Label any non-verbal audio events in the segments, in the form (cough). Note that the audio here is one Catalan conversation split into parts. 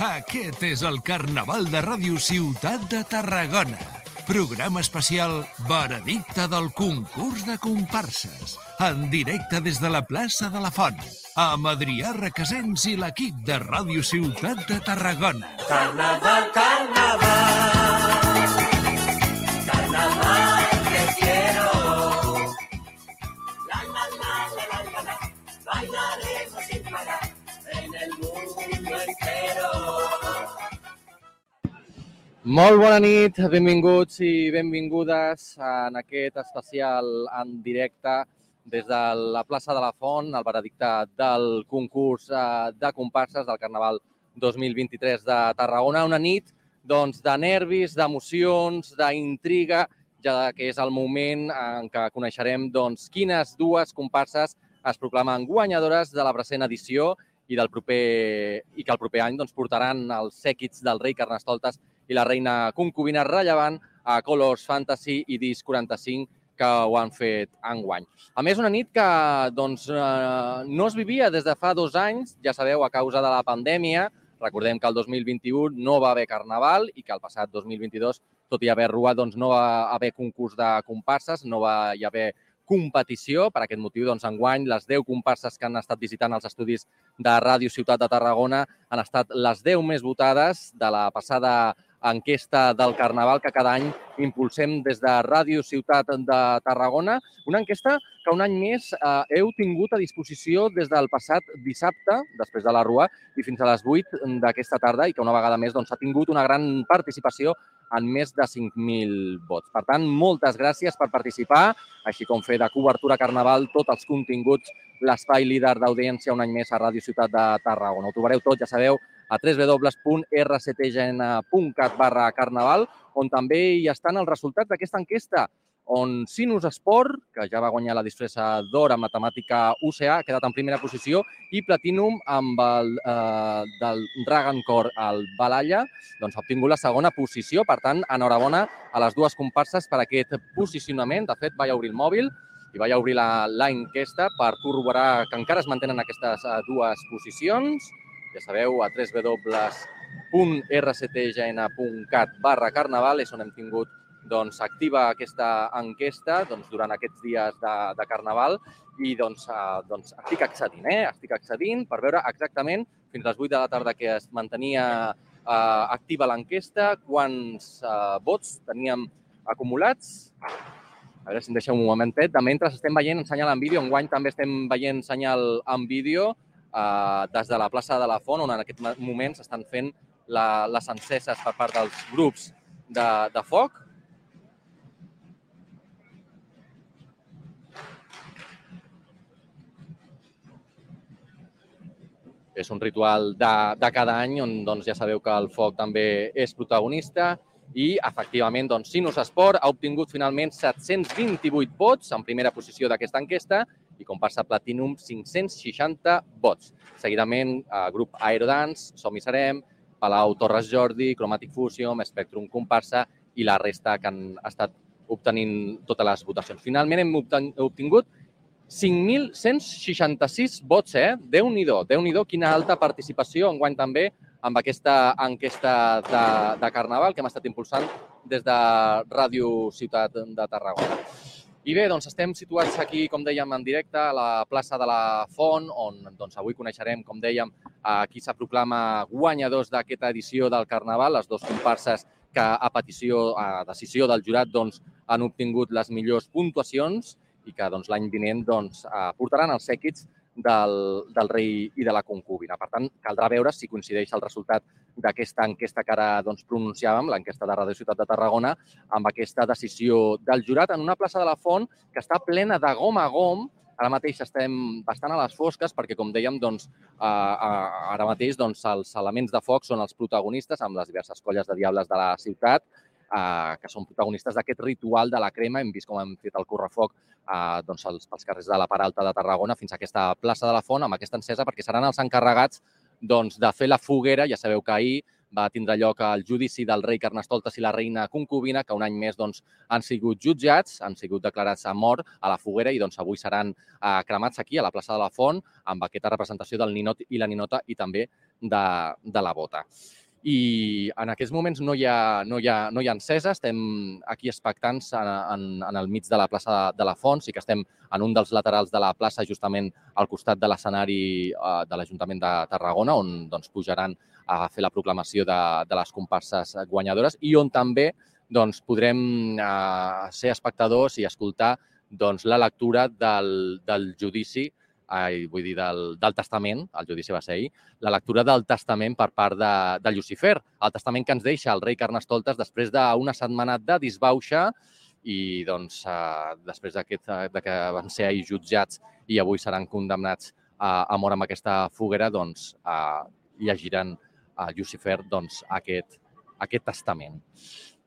Aquest és el Carnaval de Ràdio Ciutat de Tarragona. Programa especial Veredicte del concurs de comparses. En directe des de la plaça de la Font. Amb Adrià Requesens i l'equip de Ràdio Ciutat de Tarragona. Carnaval, carnaval. Molt bona nit, benvinguts i benvingudes en aquest especial en directe des de la plaça de la Font, el veredicte del concurs eh, de comparses del Carnaval 2023 de Tarragona. Una nit doncs, de nervis, d'emocions, d'intriga, ja que és el moment en què coneixerem doncs, quines dues comparses es proclamen guanyadores de la present edició i, del proper, i que el proper any doncs, portaran els sèquits del rei Carnestoltes i la reina concubina rellevant a Colors Fantasy i Disc 45 que ho han fet enguany. A més, una nit que doncs, eh, no es vivia des de fa dos anys, ja sabeu, a causa de la pandèmia. Recordem que el 2021 no va haver carnaval i que el passat 2022, tot i haver rua, doncs, no va haver concurs de comparses, no va hi haver competició. Per aquest motiu, doncs, enguany, les 10 comparses que han estat visitant els estudis de Ràdio Ciutat de Tarragona han estat les 10 més votades de la passada enquesta del Carnaval que cada any impulsem des de Ràdio Ciutat de Tarragona. Una enquesta que un any més eh, heu tingut a disposició des del passat dissabte, després de la Rua, i fins a les 8 d'aquesta tarda, i que una vegada més doncs, ha tingut una gran participació en més de 5.000 vots. Per tant, moltes gràcies per participar, així com fer de cobertura Carnaval tots els continguts, l'espai líder d'audiència un any més a Ràdio Ciutat de Tarragona. Ho trobareu tot, ja sabeu, a www.rctgn.cat barra carnaval, on també hi estan els resultats d'aquesta enquesta, on Sinus Esport, que ja va guanyar la disfressa d'or en matemàtica UCA, ha quedat en primera posició, i Platinum amb el eh, del Dragon Core al Balalla, doncs ha obtingut la segona posició. Per tant, enhorabona a les dues comparses per aquest posicionament. De fet, vaig obrir el mòbil i vaig obrir la- l'enquesta per corroborar que encara es mantenen aquestes eh, dues posicions. Ja sabeu, a www.rctgn.cat barra carnaval és on hem tingut doncs, activa aquesta enquesta doncs, durant aquests dies de, de Carnaval i doncs, eh, doncs estic accedint, eh? estic accedint per veure exactament fins les 8 de la tarda que es mantenia eh, activa l'enquesta, quants eh, vots teníem acumulats. A veure si em deixeu un momentet. De mentre estem veient senyal en vídeo, enguany també estem veient senyal en vídeo eh, des de la plaça de la Font, on en aquest moment s'estan fent la, les enceses per part dels grups de, de foc. És un ritual de, de cada any on doncs, ja sabeu que el foc també és protagonista i, efectivament, doncs, Sinus Esport ha obtingut finalment 728 vots en primera posició d'aquesta enquesta i comparsa Platinum 560 vots. Seguidament, eh, grup Aerodance, Som hi serem, Palau Torres Jordi, Chromatic Fusion, Spectrum Comparsa i la resta que han estat obtenint totes les votacions. Finalment hem obtingut 5.166 vots, eh? Déu-n'hi-do, déu nhi déu quina alta participació enguany també amb aquesta enquesta de, de Carnaval que hem estat impulsant des de Ràdio Ciutat de Tarragona. I bé, doncs estem situats aquí, com dèiem, en directe a la plaça de la Font, on doncs, avui coneixerem, com dèiem, a qui se proclama guanyadors d'aquesta edició del Carnaval, les dues comparses que a petició, a decisió del jurat, doncs, han obtingut les millors puntuacions i que doncs, l'any vinent doncs, eh, portaran els sèquits del, del rei i de la concubina. Per tant, caldrà veure si coincideix el resultat d'aquesta enquesta que ara doncs, pronunciàvem, l'enquesta de Ràdio Ciutat de Tarragona, amb aquesta decisió del jurat en una plaça de la Font que està plena de gom a gom. Ara mateix estem bastant a les fosques perquè, com dèiem, doncs, ara mateix doncs, els elements de foc són els protagonistes amb les diverses colles de diables de la ciutat eh, que són protagonistes d'aquest ritual de la crema. Hem vist com hem fet el correfoc eh, doncs, als, pels carrers de la Part Alta de Tarragona fins a aquesta plaça de la Font amb aquesta encesa perquè seran els encarregats doncs, de fer la foguera. Ja sabeu que ahir va tindre lloc el judici del rei Carnestoltes i la reina concubina, que un any més doncs, han sigut jutjats, han sigut declarats a mort a la foguera i doncs, avui seran eh, cremats aquí, a la plaça de la Font, amb aquesta representació del ninot i la ninota i també de, de la bota. I en aquests moments no hi ha, no hi ha, no hi ha encesa, estem aquí expectants en, en, en el mig de la plaça de la Font, sí que estem en un dels laterals de la plaça, justament al costat de l'escenari eh, de l'Ajuntament de Tarragona, on doncs, pujaran a fer la proclamació de, de les comparses guanyadores i on també doncs, podrem eh, ser espectadors i escoltar doncs, la lectura del, del judici ai, vull dir, del, del testament, el judici va ser ahir, la lectura del testament per part de, de Lucifer, el testament que ens deixa el rei Carnestoltes després d'una setmana de disbauxa i doncs, eh, després d'aquest de que van ser ahir jutjats i avui seran condemnats a, a mort amb aquesta foguera, doncs eh, llegiran a Lucifer doncs, aquest, aquest testament.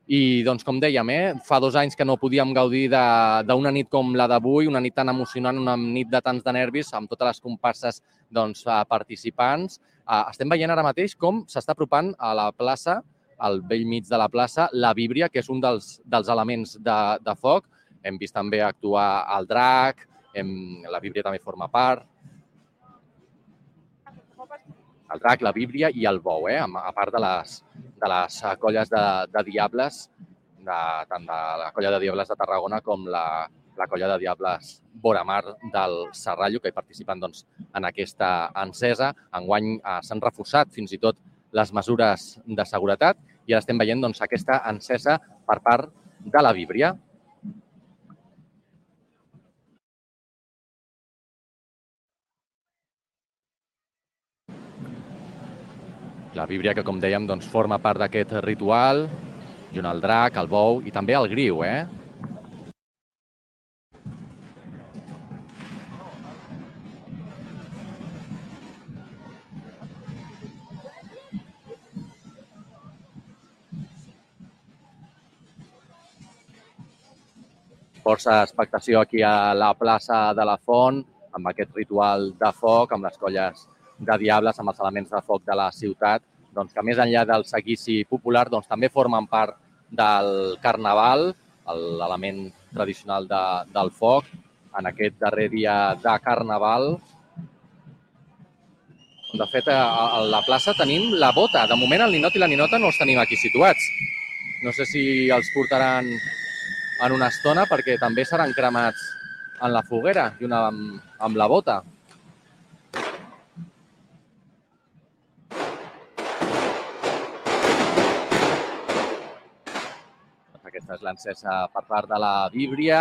I, doncs, com dèiem, eh, fa dos anys que no podíem gaudir d'una nit com la d'avui, una nit tan emocionant, una nit de tants de nervis, amb totes les comparses doncs, participants. Eh, estem veient ara mateix com s'està apropant a la plaça, al vell mig de la plaça, la víbria, que és un dels, dels elements de, de foc. Hem vist també actuar el drac, hem, la víbria també forma part, el drac, la víbria i el bou, eh? a part de les, de les colles de, de diables, de, tant de la colla de diables de Tarragona com la, la colla de diables Boramar del Serrallo, que hi participen doncs, en aquesta encesa. Enguany eh, s'han reforçat fins i tot les mesures de seguretat i ara estem veient doncs, aquesta encesa per part de la víbria. La víbria que, com dèiem, doncs, forma part d'aquest ritual, junt al drac, el bou i també el griu, eh? Força expectació aquí a la plaça de la Font, amb aquest ritual de foc, amb les colles de diables, amb els elements de foc de la ciutat, doncs, que més enllà del seguici popular doncs, també formen part del carnaval, l'element tradicional de, del foc, en aquest darrer dia de carnaval. De fet, a la plaça tenim la bota. De moment, el ninot i la ninota no els tenim aquí situats. No sé si els portaran en una estona perquè també seran cremats en la foguera i una amb, amb la bota. Aquesta és l'encesa per part de la víbria.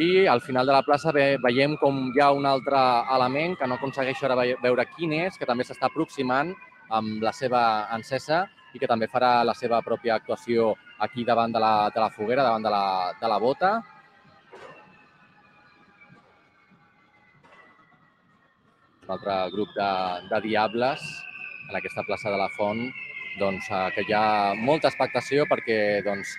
I al final de la plaça ve, veiem com hi ha un altre element que no aconsegueixo ara veure quin és, que també s'està aproximant amb la seva encesa i que també farà la seva pròpia actuació aquí davant de la, de la foguera, davant de la, de la bota. Un altre grup de, de diables en aquesta plaça de la Font, doncs, eh, que hi ha molta expectació perquè doncs,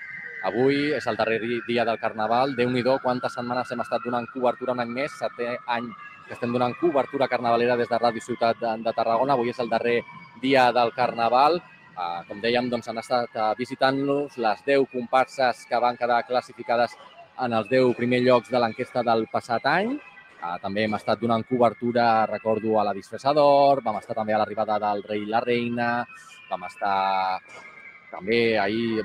Avui és el darrer dia del Carnaval. déu nhi quantes setmanes hem estat donant cobertura un any més, setè any que estem donant cobertura carnavalera des de Ràdio Ciutat de, Tarragona. Avui és el darrer dia del Carnaval. Uh, com dèiem, doncs, han estat uh, visitant-nos les 10 comparses que van quedar classificades en els 10 primers llocs de l'enquesta del passat any. Uh, també hem estat donant cobertura, recordo, a la disfressador, vam estar també a l'arribada del rei i la reina, vam estar també ahir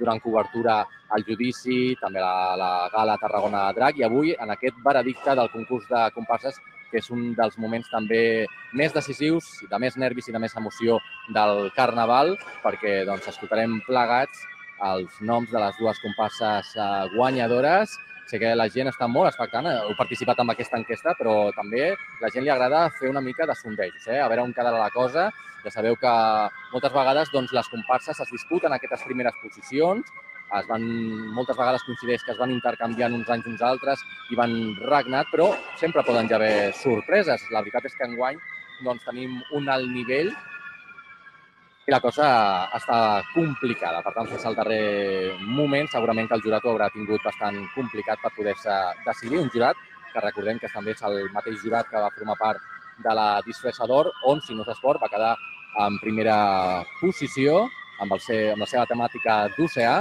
durant cobertura al judici, també la, la gala Tarragona de Drac i avui en aquest veredicte del concurs de comparses que és un dels moments també més decisius, de més nervis i de més emoció del Carnaval, perquè doncs, escoltarem plegats els noms de les dues comparses eh, guanyadores. Sé que la gent està molt expectant, heu participat en aquesta enquesta, però també la gent li agrada fer una mica de sondejos, eh? a veure on quedarà la cosa ja sabeu que moltes vegades doncs, les comparses es disputen aquestes primeres posicions, es van, moltes vegades coincideix que es van intercanviant uns anys uns altres i van regnat, però sempre poden ja haver sorpreses. La veritat és que enguany doncs, tenim un alt nivell i la cosa està complicada. Per tant, fins al darrer moment, segurament que el jurat ho haurà tingut bastant complicat per poder-se decidir. Un jurat que recordem que també és el mateix jurat que va formar part de la disfressador, on Sinus Esport va quedar en primera posició amb, el seu, amb la seva temàtica d'oceà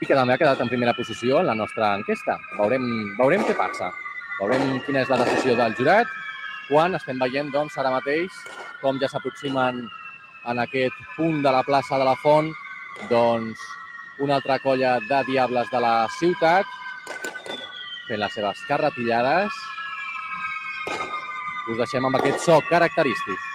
i que també ha quedat en primera posició en la nostra enquesta. Veurem, veurem què passa. Veurem quina és la decisió del jurat, quan estem veient doncs, ara mateix com ja s'aproximen en aquest punt de la plaça de la Font doncs, una altra colla de diables de la ciutat fent les seves carretillades. Us deixem amb aquest so característic.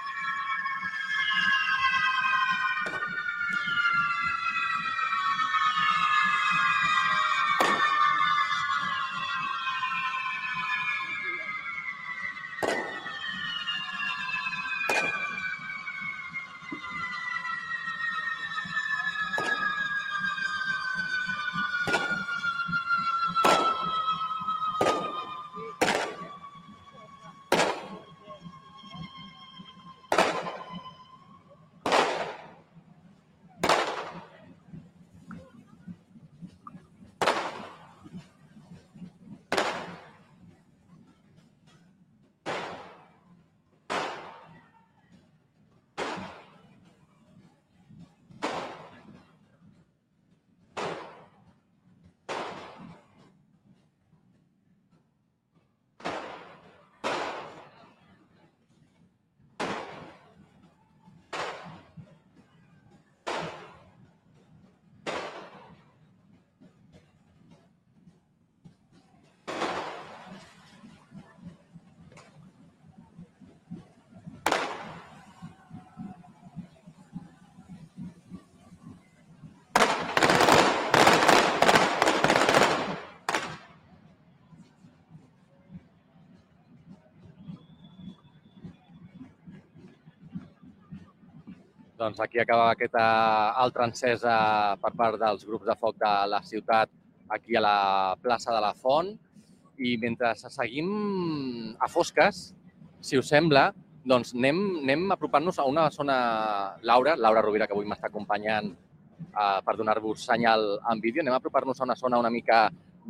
Doncs aquí acaba aquesta altra encesa per part dels grups de foc de la ciutat aquí a la plaça de la Font. I mentre seguim a fosques, si us sembla, doncs anem, anem apropant-nos a una zona... Laura, Laura Rovira, que avui m'està acompanyant eh, per donar-vos senyal en vídeo, anem a apropar-nos a una zona una mica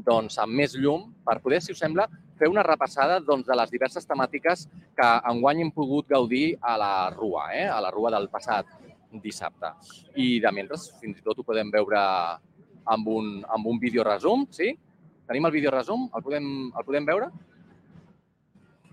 doncs, amb més llum per poder, si us sembla, fer una repassada doncs, de les diverses temàtiques que enguany hem pogut gaudir a la Rua, eh? a la Rua del passat dissabte. I de mentre, fins i tot ho podem veure amb un, amb un vídeo resum, sí? Tenim el vídeo resum? El podem, el podem veure?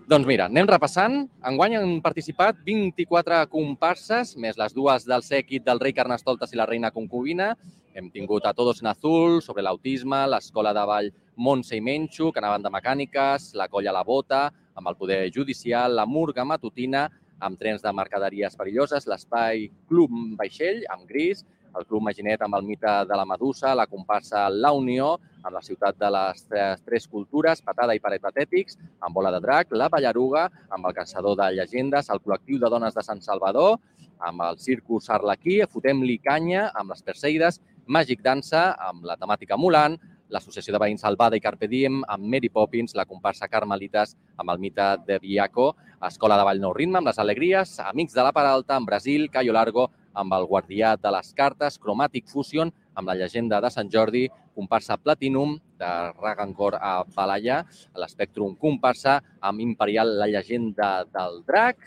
Doncs mira, anem repassant. Enguany han participat 24 comparses, més les dues del sèquit del rei Carnestoltes i la reina concubina. Hem tingut a Todos en Azul, sobre l'autisme, l'escola de ball Montse i Menxo, que anaven de mecàniques, la colla La Bota, amb el poder judicial, la Murga Matutina, amb trens de mercaderies perilloses, l'espai Club Vaixell, amb Gris, el Club Maginet amb el mite de la Medusa, la comparsa La Unió, amb la ciutat de les tres, tres cultures, Patada i Paret Patètics, amb Bola de Drac, la Ballaruga, amb el Caçador de Llegendes, el col·lectiu de dones de Sant Salvador, amb el Circus Arlequí, Fotem-li canya, amb les Perseides, Màgic Dansa, amb la temàtica Mulan, l'Associació de Veïns Salvada i Carpe Diem, amb Mary Poppins, la comparsa Carmelites, amb el mite de Viaco, Escola de Vall Nou Ritme, amb les Alegries, Amics de la Peralta, amb Brasil, Cayo Largo, amb el Guardià de les Cartes, Chromatic Fusion, amb la llegenda de Sant Jordi, comparsa Platinum, de Ragancor a Balaya, l'Espectrum comparsa amb Imperial, la llegenda del drac,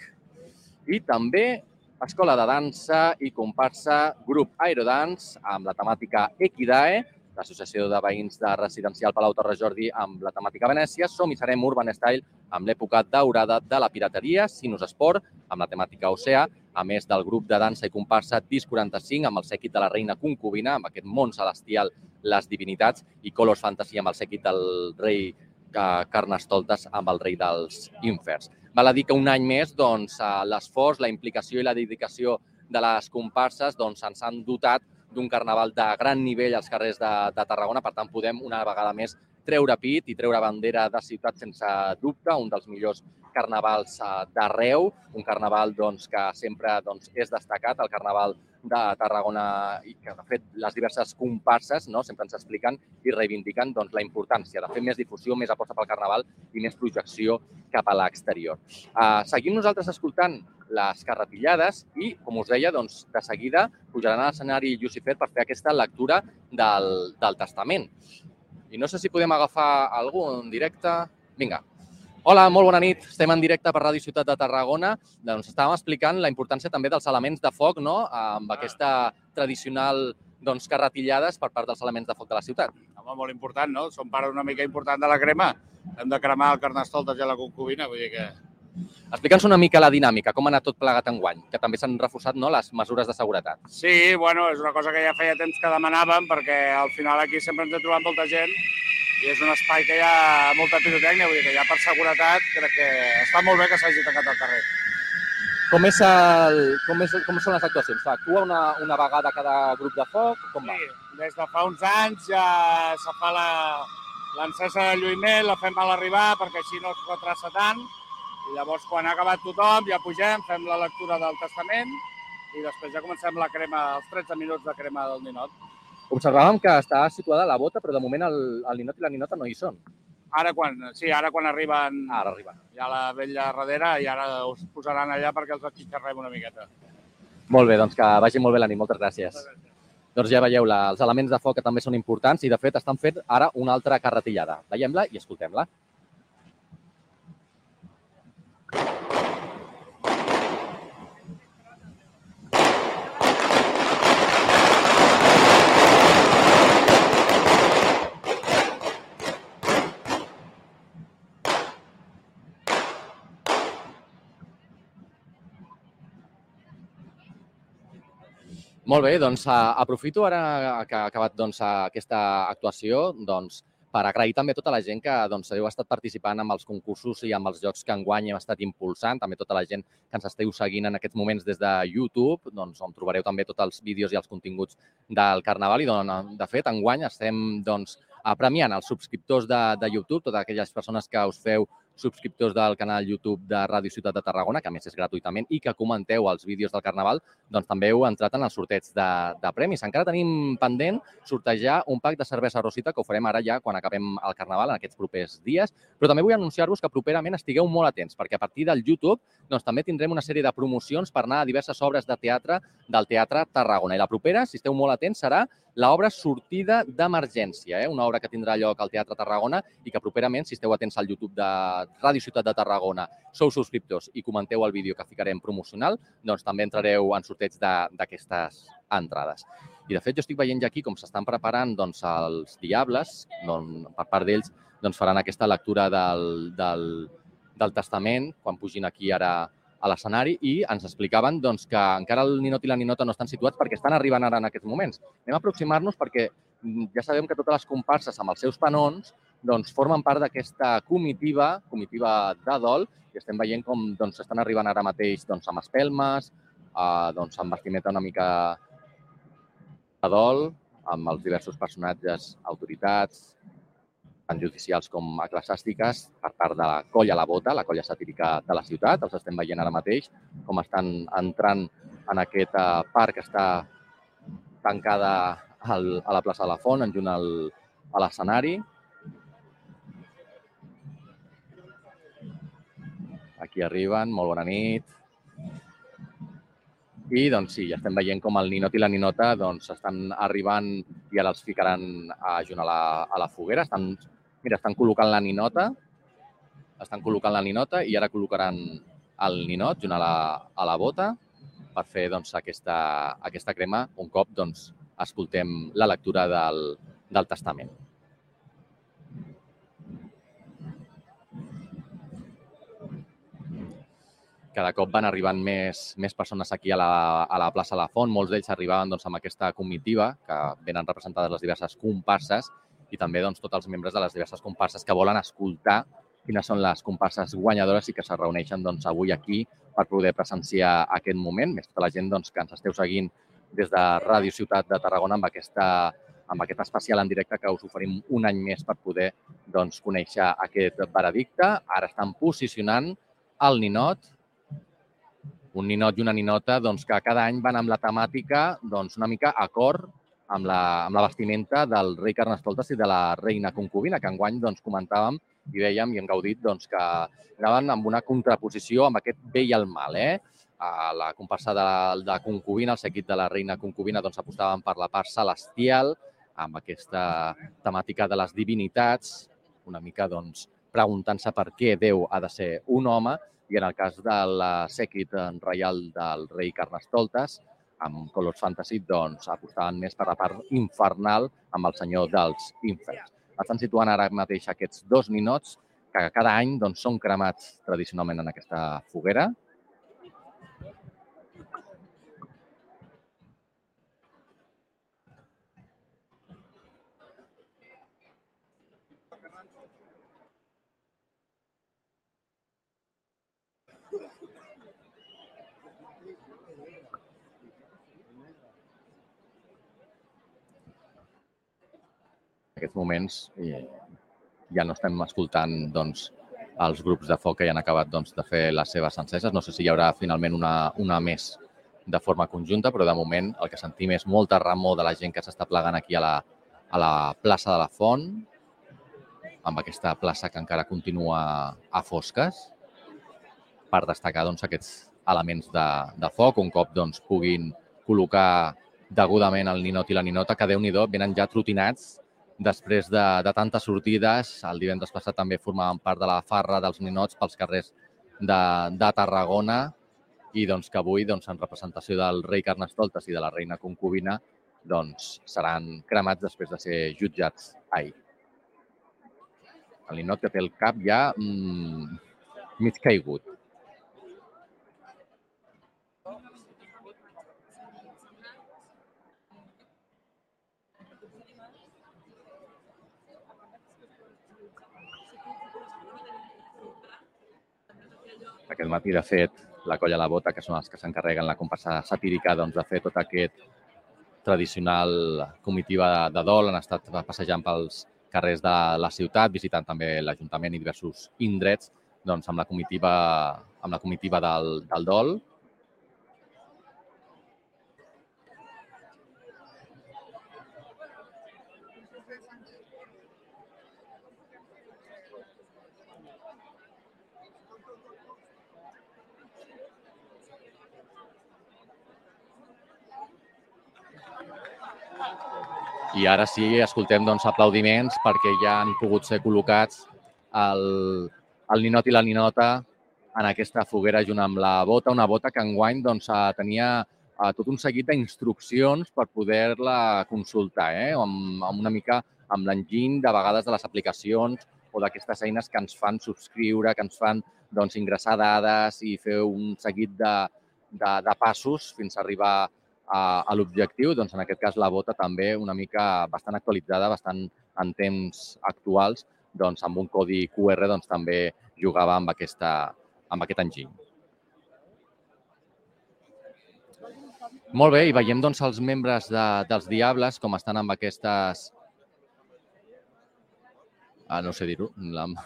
i també Escola de Dansa i comparsa Grup Aerodance amb la temàtica Equidae, l'Associació de Veïns de Residencial Palau Torre Jordi amb la temàtica Venècia, Som i serem Urban Style amb l'època daurada de la pirateria, Sinus Esport amb la temàtica Oceà, a més del grup de dansa i comparsa Dis 45 amb el sèquit de la reina concubina, amb aquest món celestial, les divinitats, i Colors Fantasy amb el sèquit del rei Carnestoltes amb el rei dels inferns. Val a dir que un any més doncs, l'esforç, la implicació i la dedicació de les comparses doncs, ens han dotat d'un carnaval de gran nivell als carrers de, de Tarragona. Per tant, podem una vegada més treure pit i treure bandera de ciutat sense dubte, un dels millors carnavals d'arreu, un carnaval doncs, que sempre doncs, és destacat, el carnaval de Tarragona i que, de fet, les diverses comparses no, sempre ens expliquen i reivindiquen doncs, la importància de fer més difusió, més aposta pel Carnaval i més projecció cap a l'exterior. Uh, seguim nosaltres escoltant les carretillades i, com us deia, doncs, de seguida pujaran a l'escenari Lucifer per fer aquesta lectura del, del testament. I no sé si podem agafar algú en directe. Vinga. Hola, molt bona nit. Estem en directe per Ràdio Ciutat de Tarragona. Doncs estàvem explicant la importància també dels elements de foc, no?, amb aquesta tradicional doncs, carretillades per part dels elements de foc de la ciutat. Home, molt important, no? Som part una mica important de la crema. Hem de cremar el carnestoltes i la concubina, vull dir que... Explica'ns una mica la dinàmica, com ha anat tot plegat en guany, que també s'han reforçat no, les mesures de seguretat. Sí, bueno, és una cosa que ja feia temps que demanàvem, perquè al final aquí sempre ens he trobat molta gent i és un espai que hi ha molta pirotècnia, vull dir que ja per seguretat crec que està molt bé que s'hagi tancat el carrer. Com, és el, com, és, com són les actuacions? Actua una, una vegada cada grup de foc? Com va? Sí, des de fa uns anys ja se fa la l'encesa de lluïment, la fem a l'arribar perquè així no es retrassa tant i llavors quan ha acabat tothom ja pugem, fem la lectura del testament i després ja comencem la crema, els 13 minuts de crema del ninot. Observàvem que està situada la bota, però de moment el, el ninot i la ninota no hi són. Ara quan, sí, ara quan arriben Ara arriben. ja la vella darrere i ara us posaran allà perquè els atxitxarrem una miqueta. Molt bé, doncs que vagi molt bé la nit. Moltes gràcies. Doncs ja veieu, la, els elements de foc que també són importants i, de fet, estan fent ara una altra carretillada. Veiem-la i escoltem-la. Molt bé, doncs a, aprofito ara que ha acabat doncs, aquesta actuació doncs, per agrair també a tota la gent que doncs, heu estat participant amb els concursos i amb els jocs que enguany hem estat impulsant, també tota la gent que ens esteu seguint en aquests moments des de YouTube, doncs, on trobareu també tots els vídeos i els continguts del Carnaval. I, doncs, de fet, enguany estem doncs, premiant els subscriptors de, de YouTube, totes aquelles persones que us feu subscriptors del canal YouTube de Ràdio Ciutat de Tarragona, que més és gratuïtament, i que comenteu els vídeos del Carnaval, doncs també heu entrat en el sorteig de, de premis. Encara tenim pendent sortejar un pack de cervesa Rosita, que ho farem ara ja quan acabem el Carnaval, en aquests propers dies, però també vull anunciar-vos que properament estigueu molt atents, perquè a partir del YouTube doncs, també tindrem una sèrie de promocions per anar a diverses obres de teatre del Teatre Tarragona. I la propera, si esteu molt atents, serà l'obra Sortida d'Emergència, eh? una obra que tindrà lloc al Teatre Tarragona i que properament, si esteu atents al YouTube de Ràdio Ciutat de Tarragona, sou subscriptors i comenteu el vídeo que ficarem promocional, doncs també entrareu en sorteig d'aquestes entrades. I, de fet, jo estic veient ja aquí com s'estan preparant doncs, els Diables, doncs, per part d'ells, doncs, faran aquesta lectura del, del, del testament, quan pugin aquí ara a l'escenari i ens explicaven doncs, que encara el ninot i la ninota no estan situats perquè estan arribant ara en aquests moments. Anem a aproximar-nos perquè mm, ja sabem que totes les comparses amb els seus panons doncs, formen part d'aquesta comitiva, comitiva de dol, i estem veient com doncs, estan arribant ara mateix doncs, amb espelmes, eh, doncs, amb vestimenta una mica de dol, amb els diversos personatges, autoritats, tant judicials com eclesiàstiques, per part de la colla La Bota, la colla satírica de la ciutat. Els estem veient ara mateix com estan entrant en aquest eh, parc que està tancada al, a la plaça de la Font, en junt al, a l'escenari. Aquí arriben, molt bona nit. I doncs sí, ja estem veient com el ninot i la ninota doncs, estan arribant i ara els ficaran a junt a la, a la foguera. Estan, mira, estan col·locant la ninota, estan col·locant la ninota i ara col·locaran el ninot junt a la, a la bota per fer doncs, aquesta, aquesta crema un cop doncs, escoltem la lectura del, del testament. cada cop van arribant més, més persones aquí a la, a la plaça La Font. Molts d'ells arribaven doncs, amb aquesta comitiva, que venen representades les diverses comparses, i també doncs, tots els membres de les diverses comparses que volen escoltar quines són les comparses guanyadores i que se reuneixen doncs, avui aquí per poder presenciar aquest moment. Més tota la gent doncs, que ens esteu seguint des de Ràdio Ciutat de Tarragona amb, aquesta, amb aquest especial en directe que us oferim un any més per poder doncs, conèixer aquest veredicte. Ara estan posicionant el ninot un ninot i una ninota doncs, que cada any van amb la temàtica doncs, una mica a cor amb la, amb la vestimenta del rei Carnestoltes i de la reina concubina, que enguany doncs, comentàvem i veiem i hem gaudit doncs, que anaven amb una contraposició amb aquest bé i el mal. Eh? A la comparsa de, de concubina, el seguit de la reina concubina, doncs, apostaven per la part celestial, amb aquesta temàtica de les divinitats, una mica doncs, preguntant-se per què Déu ha de ser un home, i en el cas de la sèquit reial del rei Carnestoltes, amb Colors Fantasy, doncs apostaven més per la part infernal amb el senyor dels inferns. Estan situant ara mateix aquests dos ninots que cada any doncs, són cremats tradicionalment en aquesta foguera. Aquests moments eh, ja no estem escoltant doncs, els grups de foc que ja han acabat doncs, de fer les seves enceses. No sé si hi haurà finalment una, una més de forma conjunta, però de moment el que sentim és molta remor de la gent que s'està plegant aquí a la, a la plaça de la Font, amb aquesta plaça que encara continua a fosques, per destacar doncs, aquests elements de, de foc, un cop doncs, puguin col·locar degudament el ninot i la ninota, que déu nhi venen ja trotinats després de, de tantes sortides. El divendres passat també formaven part de la farra dels ninots pels carrers de, de Tarragona i doncs, que avui, doncs, en representació del rei Carnestoltes i de la reina concubina, doncs, seran cremats després de ser jutjats ahir. El ninot que té el cap ja mmm, mig caigut. Aquest matí, de fet, la colla La Bota, que són els que s'encarreguen la comparsa satírica, doncs, de fer tot aquest tradicional comitiva de dol. Han estat passejant pels carrers de la ciutat, visitant també l'Ajuntament i diversos indrets doncs, amb la comitiva, amb la comitiva del, del dol. I ara sí, escoltem doncs, aplaudiments perquè ja han pogut ser col·locats el, el ninot i la ninota en aquesta foguera junt amb la bota, una bota que enguany doncs, tenia eh, tot un seguit d'instruccions per poder-la consultar, eh? amb, amb una mica amb l'enginy de vegades de les aplicacions o d'aquestes eines que ens fan subscriure, que ens fan doncs, ingressar dades i fer un seguit de, de, de passos fins a arribar a, a l'objectiu, doncs en aquest cas la bota també una mica bastant actualitzada, bastant en temps actuals, doncs amb un codi QR doncs també jugava amb, aquesta, amb aquest enginy. Molt bé, i veiem doncs, els membres de, dels Diables com estan amb aquestes ah, no sé dir-ho, amb,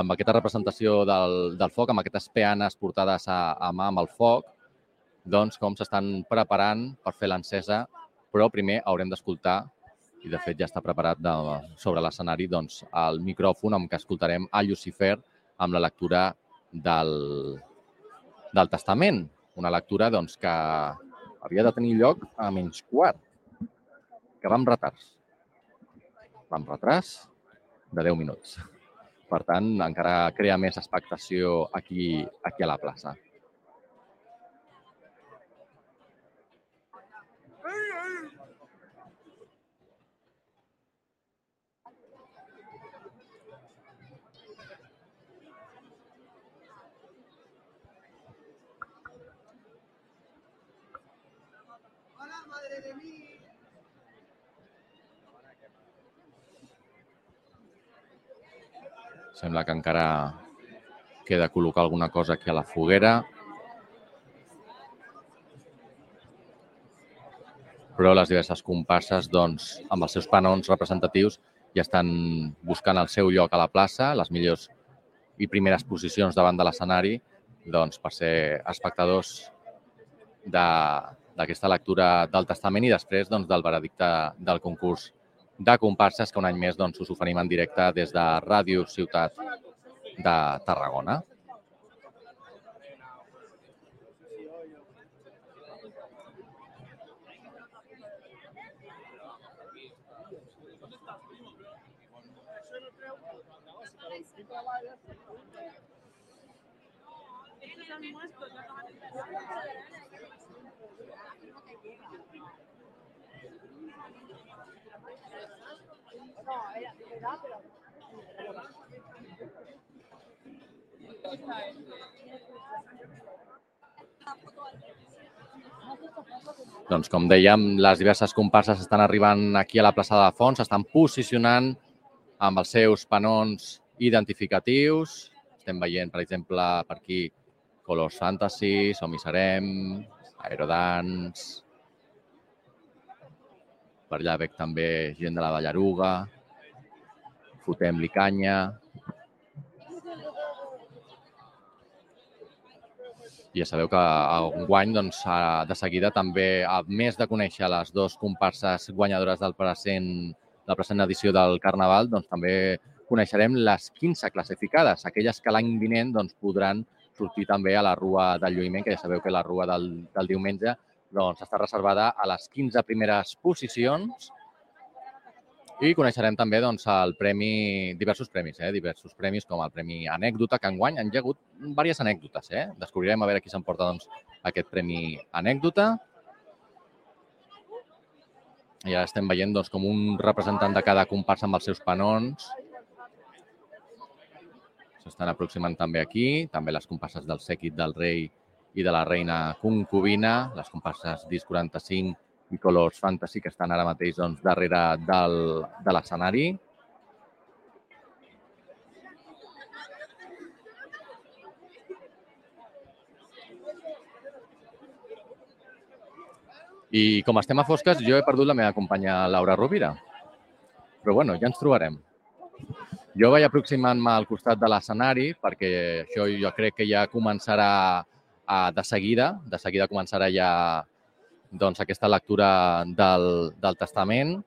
amb aquesta representació del, del foc, amb aquestes peanes portades a, a mà amb el foc, doncs, com s'estan preparant per fer l'encesa, però primer haurem d'escoltar, i de fet ja està preparat de, sobre l'escenari, doncs, el micròfon amb què escoltarem a Lucifer amb la lectura del, del Testament. Una lectura doncs, que havia de tenir lloc a menys quart, que va amb retards. Va amb retards de 10 minuts. Per tant, encara crea més expectació aquí, aquí a la plaça. Sembla que encara queda col·locar alguna cosa aquí a la foguera. Però les diverses comparses, doncs, amb els seus panons representatius, ja estan buscant el seu lloc a la plaça, les millors i primeres posicions davant de l'escenari, doncs, per ser espectadors d'aquesta lectura del testament i després doncs, del veredicte del concurs de comparses que un any més doncs, us oferim en directe des de Ràdio Ciutat de Tarragona. Doncs com dèiem, les diverses comparses estan arribant aquí a la plaça de la Font, s'estan posicionant amb els seus panons identificatius. Estem veient, per exemple, per aquí Colors Fantasy, Som hi serem, Aerodance... Per allà veig també gent de la Ballaruga, Fotem-li canya... Ja sabeu que a guany, doncs, de seguida també, a més de conèixer les dues comparses guanyadores del present, de la present edició del Carnaval, doncs també coneixerem les 15 classificades, aquelles que l'any vinent doncs, podran sortir també a la Rua del Lluïment, que ja sabeu que la Rua del, del diumenge doncs, està reservada a les 15 primeres posicions i coneixerem també doncs, el premi, diversos premis, eh? diversos premis com el Premi Anècdota, que enguany han hagut diverses anècdotes. Eh? Descobrirem a veure qui s'emporta doncs, aquest Premi Anècdota. I ara estem veient doncs, com un representant de cada comparsa amb els seus panons. S'estan aproximant també aquí, també les comparses del Sèquit del Rei i de la Reina Concubina, les comparses Disc 45 i Colors Fantasy, que estan ara mateix doncs, darrere del, de l'escenari. I com estem a fosques, jo he perdut la meva companya Laura Rovira. Però bueno, ja ens trobarem. Jo vaig aproximant-me al costat de l'escenari perquè això jo crec que ja començarà a, de seguida, de seguida començarà ja doncs, aquesta lectura del, del testament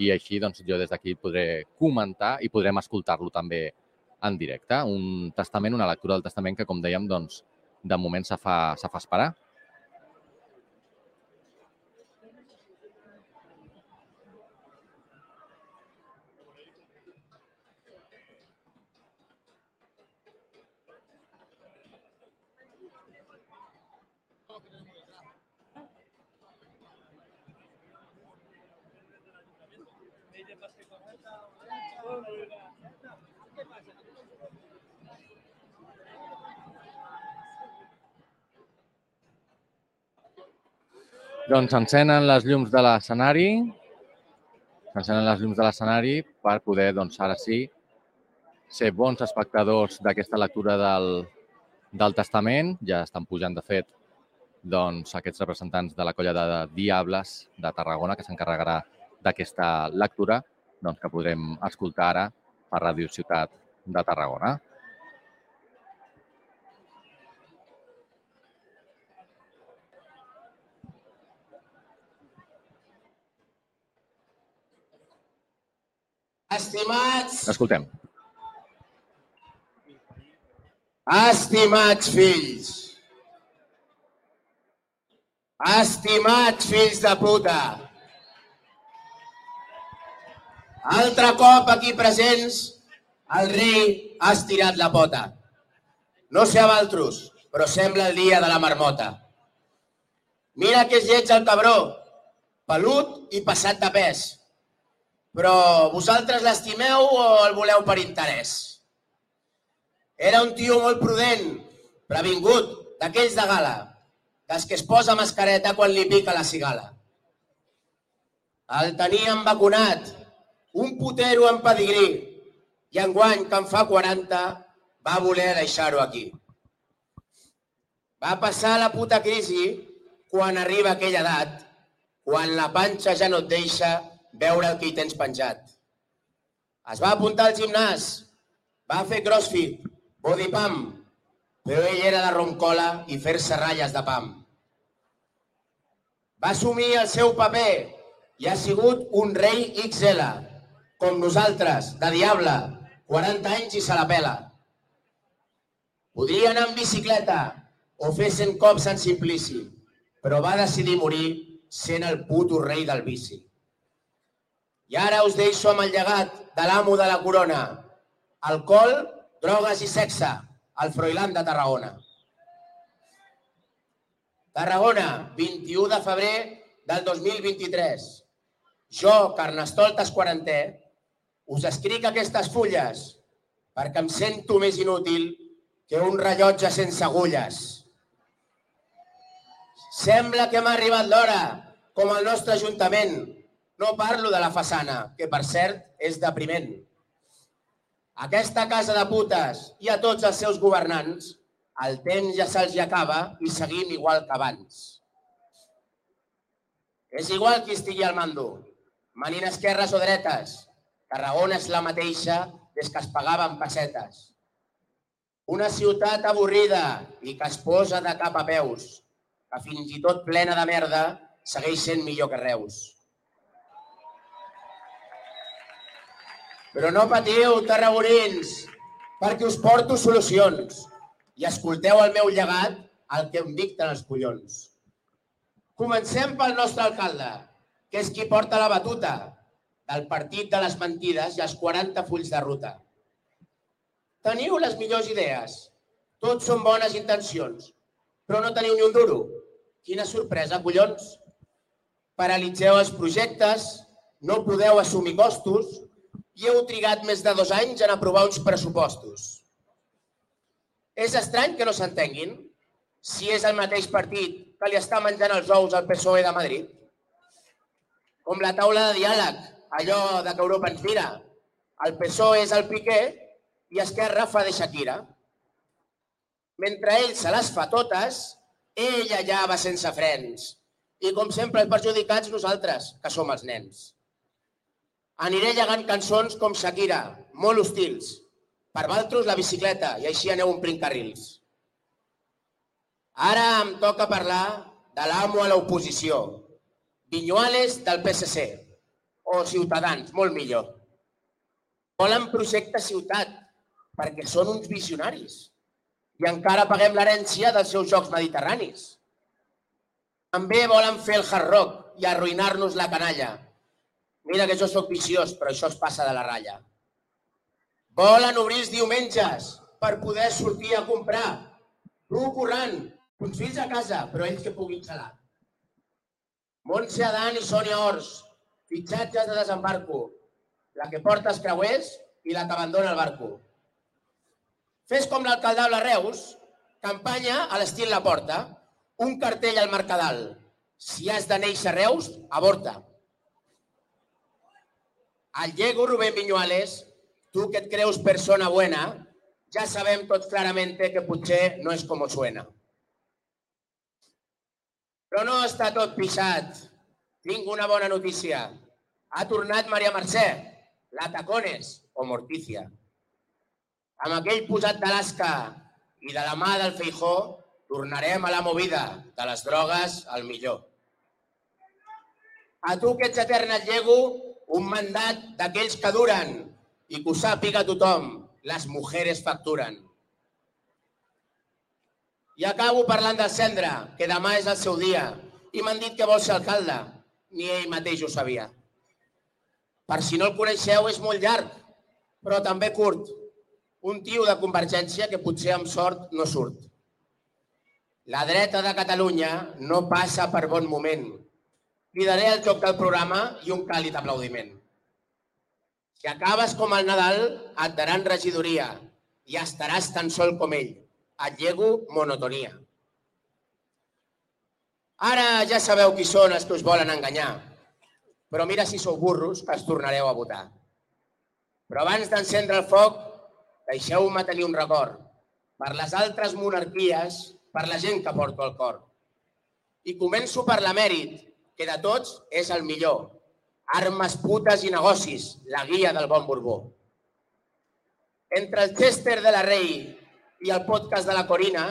i així doncs, jo des d'aquí podré comentar i podrem escoltar-lo també en directe. Un testament, una lectura del testament que, com dèiem, doncs, de moment se fa, se fa esperar. Doncs s'encenen les llums de l'escenari, s'encenen les llums de l'escenari per poder, doncs, ara sí, ser bons espectadors d'aquesta lectura del, del testament. Ja estan pujant, de fet, doncs, aquests representants de la colla de Diables de Tarragona, que s'encarregarà d'aquesta lectura, doncs, que podrem escoltar ara a Ràdio Ciutat de Tarragona. Estimats, Escoltem. estimats fills, estimats fills de puta, altre cop aquí presents, el rei ha estirat la pota. No sé a valtros, però sembla el dia de la marmota. Mira que és lleig el cabró, pelut i passat de pes. Però vosaltres l'estimeu o el voleu per interès? Era un tio molt prudent, previngut, d'aquells de gala, dels que es posa mascareta quan li pica la cigala. El tenien vacunat, un putero en pedigrí, i enguany, que en fa 40, va voler deixar-ho aquí. Va passar la puta crisi quan arriba aquella edat, quan la panxa ja no et deixa veure el que hi tens penjat. Es va apuntar al gimnàs, va fer crossfit, body pump, però ell era de roncola i fer-se ratlles de pam. Va assumir el seu paper i ha sigut un rei XL, com nosaltres, de diable, 40 anys i se la pela. Podria anar en bicicleta o fer 100 cops en Simplici, però va decidir morir sent el puto rei del bici. I ara us deixo amb el llegat de l'amo de la corona. Alcohol, drogues i sexe, al Froilán de Tarragona. Tarragona, 21 de febrer del 2023. Jo, Carnestoltes quarantè, us escric aquestes fulles perquè em sento més inútil que un rellotge sense agulles. Sembla que m'ha arribat l'hora, com el nostre Ajuntament. No parlo de la façana, que per cert és depriment. Aquesta casa de putes i a tots els seus governants, el temps ja se'ls acaba i seguim igual que abans. És igual qui estigui al mando, manint esquerres o dretes. Tarragona és la mateixa des que es pagaven pessetes. Una ciutat avorrida i que es posa de cap a peus, que fins i tot plena de merda segueix sent millor que Reus. Però no patiu, tarragorins, perquè us porto solucions i escolteu el meu llegat, el que em dicten els collons. Comencem pel nostre alcalde, que és qui porta la batuta del partit de les mentides i els 40 fulls de ruta. Teniu les millors idees, tots són bones intencions, però no teniu ni un duro. Quina sorpresa, collons! Paralitzeu els projectes, no podeu assumir costos i heu trigat més de dos anys en aprovar uns pressupostos. És estrany que no s'entenguin si és el mateix partit que li està menjant els ous al PSOE de Madrid. Com la taula de diàleg, allò de que Europa ens mira. El PSOE és el Piqué i Esquerra fa de Shakira. Mentre ell se les fa totes, ell allà va sense frens. I com sempre, els perjudicats nosaltres, que som els nens. Aniré llegant cançons com Shakira, molt hostils. Per Valtros, la bicicleta, i així aneu omplint carrils. Ara em toca parlar de l'amo a l'oposició. Vinyuales del PSC. O Ciutadans, molt millor. Volen projecte ciutat, perquè són uns visionaris. I encara paguem l'herència dels seus jocs mediterranis. També volen fer el hard rock i arruïnar-nos la canalla. Mira que jo sóc viciós, però això es passa de la ratlla. Volen obrir els diumenges per poder sortir a comprar. Tu corrent, uns fills a casa, però ells que puguin xalar. Montse Adan i Sònia Ors, fitxatges de desembarco. La que porta els creuers i la que abandona el barco. Fes com l'alcaldable Reus, campanya a l'estil La Porta, un cartell al Mercadal. Si has de néixer a Reus, avorta. Al Diego Rubén Viñuales, tu que et creus persona buena, ja sabem tots clarament que potser no és com suena. Però no està tot pixat. Tinc una bona notícia. Ha tornat Maria Mercè, la Tacones o Mortícia. Amb aquell posat d'Alaska i de la mà del Feijó, tornarem a la movida de les drogues al millor. A tu que ets eterna llego, un mandat d'aquells que duren i que ho sàpiga tothom, les mujeres facturen. I acabo parlant del Cendra, que demà és el seu dia, i m'han dit que vol ser alcalde. Ni ell mateix ho sabia. Per si no el coneixeu, és molt llarg, però també curt. Un tio de Convergència que potser amb sort no surt. La dreta de Catalunya no passa per bon moment. Li daré el joc del programa i un càlid aplaudiment. Si acabes com el Nadal, et daran regidoria i estaràs tan sol com ell. Et llego monotonia. Ara ja sabeu qui són els que us volen enganyar. Però mira si sou burros que els tornareu a votar. Però abans d'encendre el foc, deixeu-me tenir un record per les altres monarquies, per la gent que porto al cor. I començo per l'emèrit, que de tots és el millor. Armes, putes i negocis, la guia del bon Borbó. Entre el Chester de la Rei i el podcast de la Corina,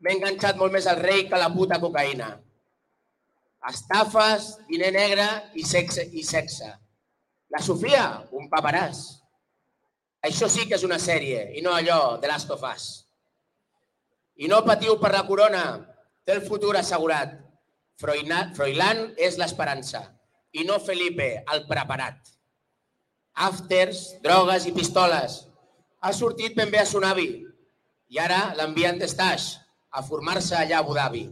m'he enganxat molt més al rei que la puta cocaïna. estafes, diner negre i sexe. I sexe. La Sofia, un paperàs. Això sí que és una sèrie i no allò de Last of Us. I no patiu per la corona, té el futur assegurat. Froilán és l'esperança i no Felipe, el preparat. Afters, drogues i pistoles. Ha sortit ben bé a Sonavi i ara l'envien d'estaix a formar-se allà a Abu Dhabi.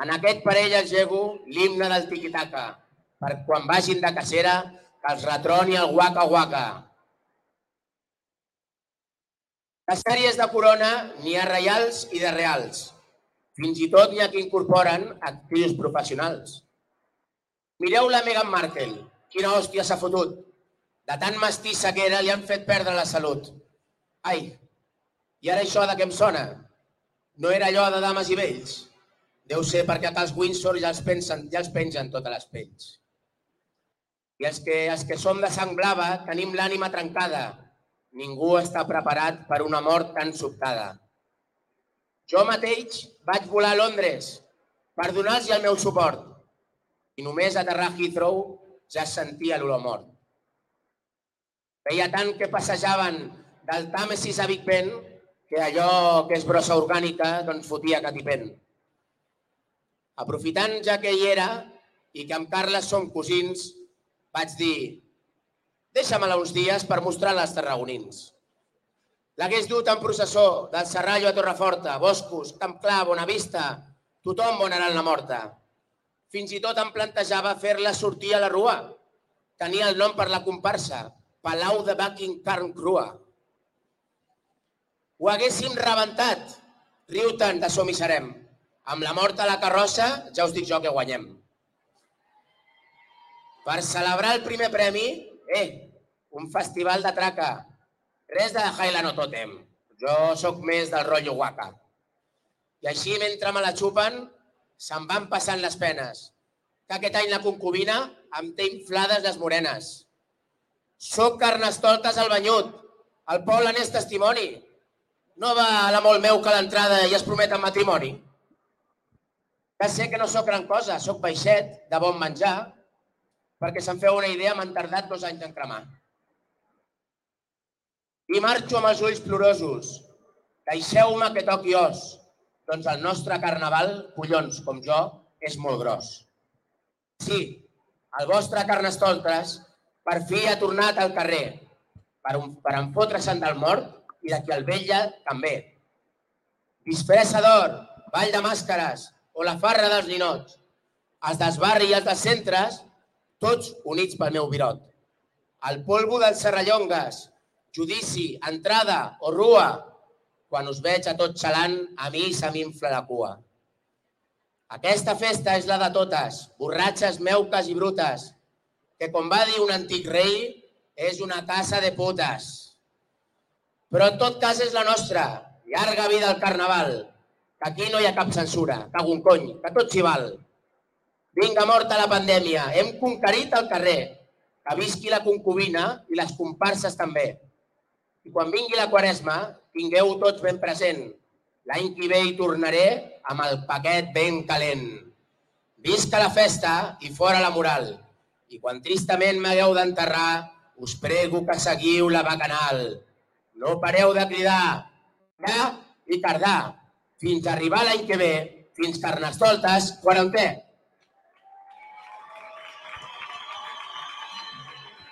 En aquest parell els llego l'himne del tiquitaca, per quan vagin de cacera que els retroni el guaca guaca. Les sèries de Corona n'hi ha reials i de reals. Fins i tot n'hi ha que incorporen actrius professionals. Mireu la Meghan Markle, quina hòstia s'ha fotut. De tan mestissa que era li han fet perdre la salut. Ai, i ara això de què em sona? No era allò de dames i vells? Deu ser perquè a els Windsor ja els, pensen, ja els pengen totes les pells. I els que, els que som de sang blava tenim l'ànima trencada. Ningú està preparat per una mort tan sobtada. Jo mateix vaig volar a Londres per donar-los el meu suport i només aterrar a Heathrow ja sentia l'olor mort. Feia tant que passejaven del Tàmesis a Big Ben que allò que és brossa orgànica doncs fotia catipent. Aprofitant ja que hi era i que amb Carles som cosins, vaig dir deixa-me-la uns dies per mostrar les tarragonins. L'hagués dut en processó del Serrallo a Torreforta, Boscos, Camp Clar, Bonavista, tothom bonarà la morta. Fins i tot em plantejava fer-la sortir a la rua. Tenia el nom per la comparsa, Palau de Bucking Carn Crua. Ho haguéssim rebentat. Riu tant de som i serem. Amb la mort a la carrossa, ja us dic jo que guanyem. Per celebrar el primer premi, eh, un festival de traca. Res de Highland o Totem. Jo sóc més del rotllo guaca. I així, mentre me la xupen, se'n van passant les penes. Que aquest any la concubina em té inflades les morenes. Soc carnestoltes al banyut. El poble n'és testimoni. No va a l'amor meu que l'entrada i es promet en matrimoni? Ja sé que no sóc gran cosa, sóc baixet, de bon menjar, perquè se'n feu una idea, m'han tardat dos anys en cremar. I marxo amb els ulls plorosos. Deixeu-me que toqui os. Doncs el nostre carnaval, collons, com jo, és molt gros. Sí, el vostre Carnestoltes per fi ha tornat al carrer per, un, per enfotre-se'n del mort i de qui el vella també. Disfressa d'or, ball de màscares o la farra dels ninots. Els dels barri i els dels centres, tots units pel meu virot. El polvo dels serrallongues, judici, entrada o rua, quan us veig a tots xalant, a mi se m'infla la cua. Aquesta festa és la de totes, borratxes, meuques i brutes, que com va dir un antic rei, és una casa de putes. Però en tot cas és la nostra. Llarga vida al Carnaval. Que aquí no hi ha cap censura. Cago un cony, que tot s'hi val. Vinga morta la pandèmia. Hem conquerit el carrer. Que visqui la concubina i les comparses també. I quan vingui la quaresma, tingueu tots ben present. L'any que ve hi tornaré amb el paquet ben calent. Visca la festa i fora la moral. I quan tristament m'hagueu d'enterrar, us prego que seguiu la bacanal no pareu de cridar ja i tardar fins a arribar l'any que ve, fins Carnestoltes, té?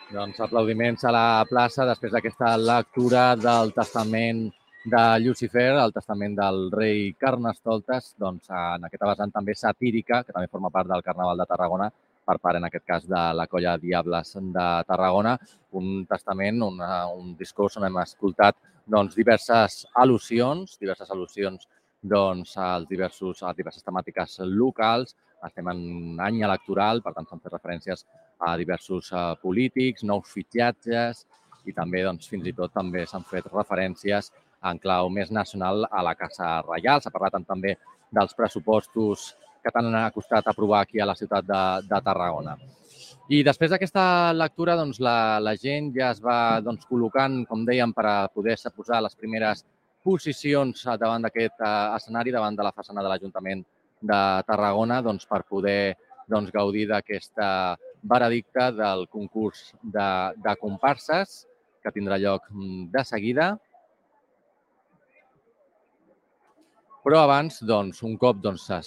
Doncs aplaudiments a la plaça després d'aquesta lectura del testament de Lucifer, el testament del rei Carnestoltes, doncs en aquesta vessant també satírica, que també forma part del Carnaval de Tarragona, per part, en aquest cas, de la colla Diables de Tarragona, un testament, una, un discurs on hem escoltat doncs, diverses al·lusions, diverses al·lusions doncs, als diversos, a diverses temàtiques locals. Estem en any electoral, per tant, s'han fet referències a diversos uh, polítics, nous fitxatges i també, doncs, fins i tot, també s'han fet referències en clau més nacional a la Casa Reial. S'ha parlat també dels pressupostos que tant ha costat aprovar aquí a la ciutat de, de Tarragona. I després d'aquesta lectura, doncs, la, la gent ja es va doncs, col·locant, com dèiem, per a poder-se posar les primeres posicions davant d'aquest eh, escenari, davant de la façana de l'Ajuntament de Tarragona doncs, per poder doncs, gaudir d'aquesta veredicte del concurs de, de comparses que tindrà lloc mm, de seguida. Però abans, doncs, un cop doncs, s'ha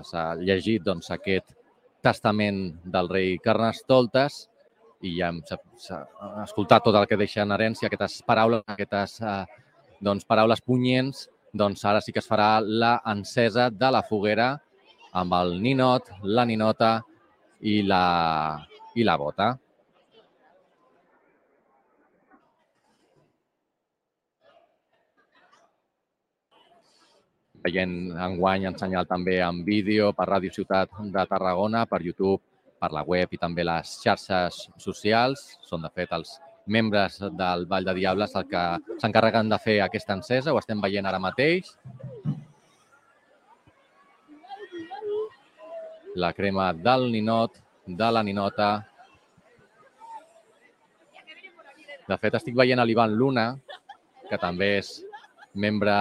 doncs, llegit doncs, aquest testament del rei Carnestoltes i ja hem escoltat tot el que deixa en herència, aquestes paraules, aquestes eh, doncs, paraules punyents, doncs ara sí que es farà la encesa de la foguera amb el ninot, la ninota i la, i la bota. veient enguany en senyal també en vídeo per Ràdio Ciutat de Tarragona, per YouTube, per la web i també les xarxes socials. Són, de fet, els membres del Vall de Diables el que s'encarreguen de fer aquesta encesa, ho estem veient ara mateix. La crema del ninot, de la ninota. De fet, estic veient l'Ivan Luna, que també és membre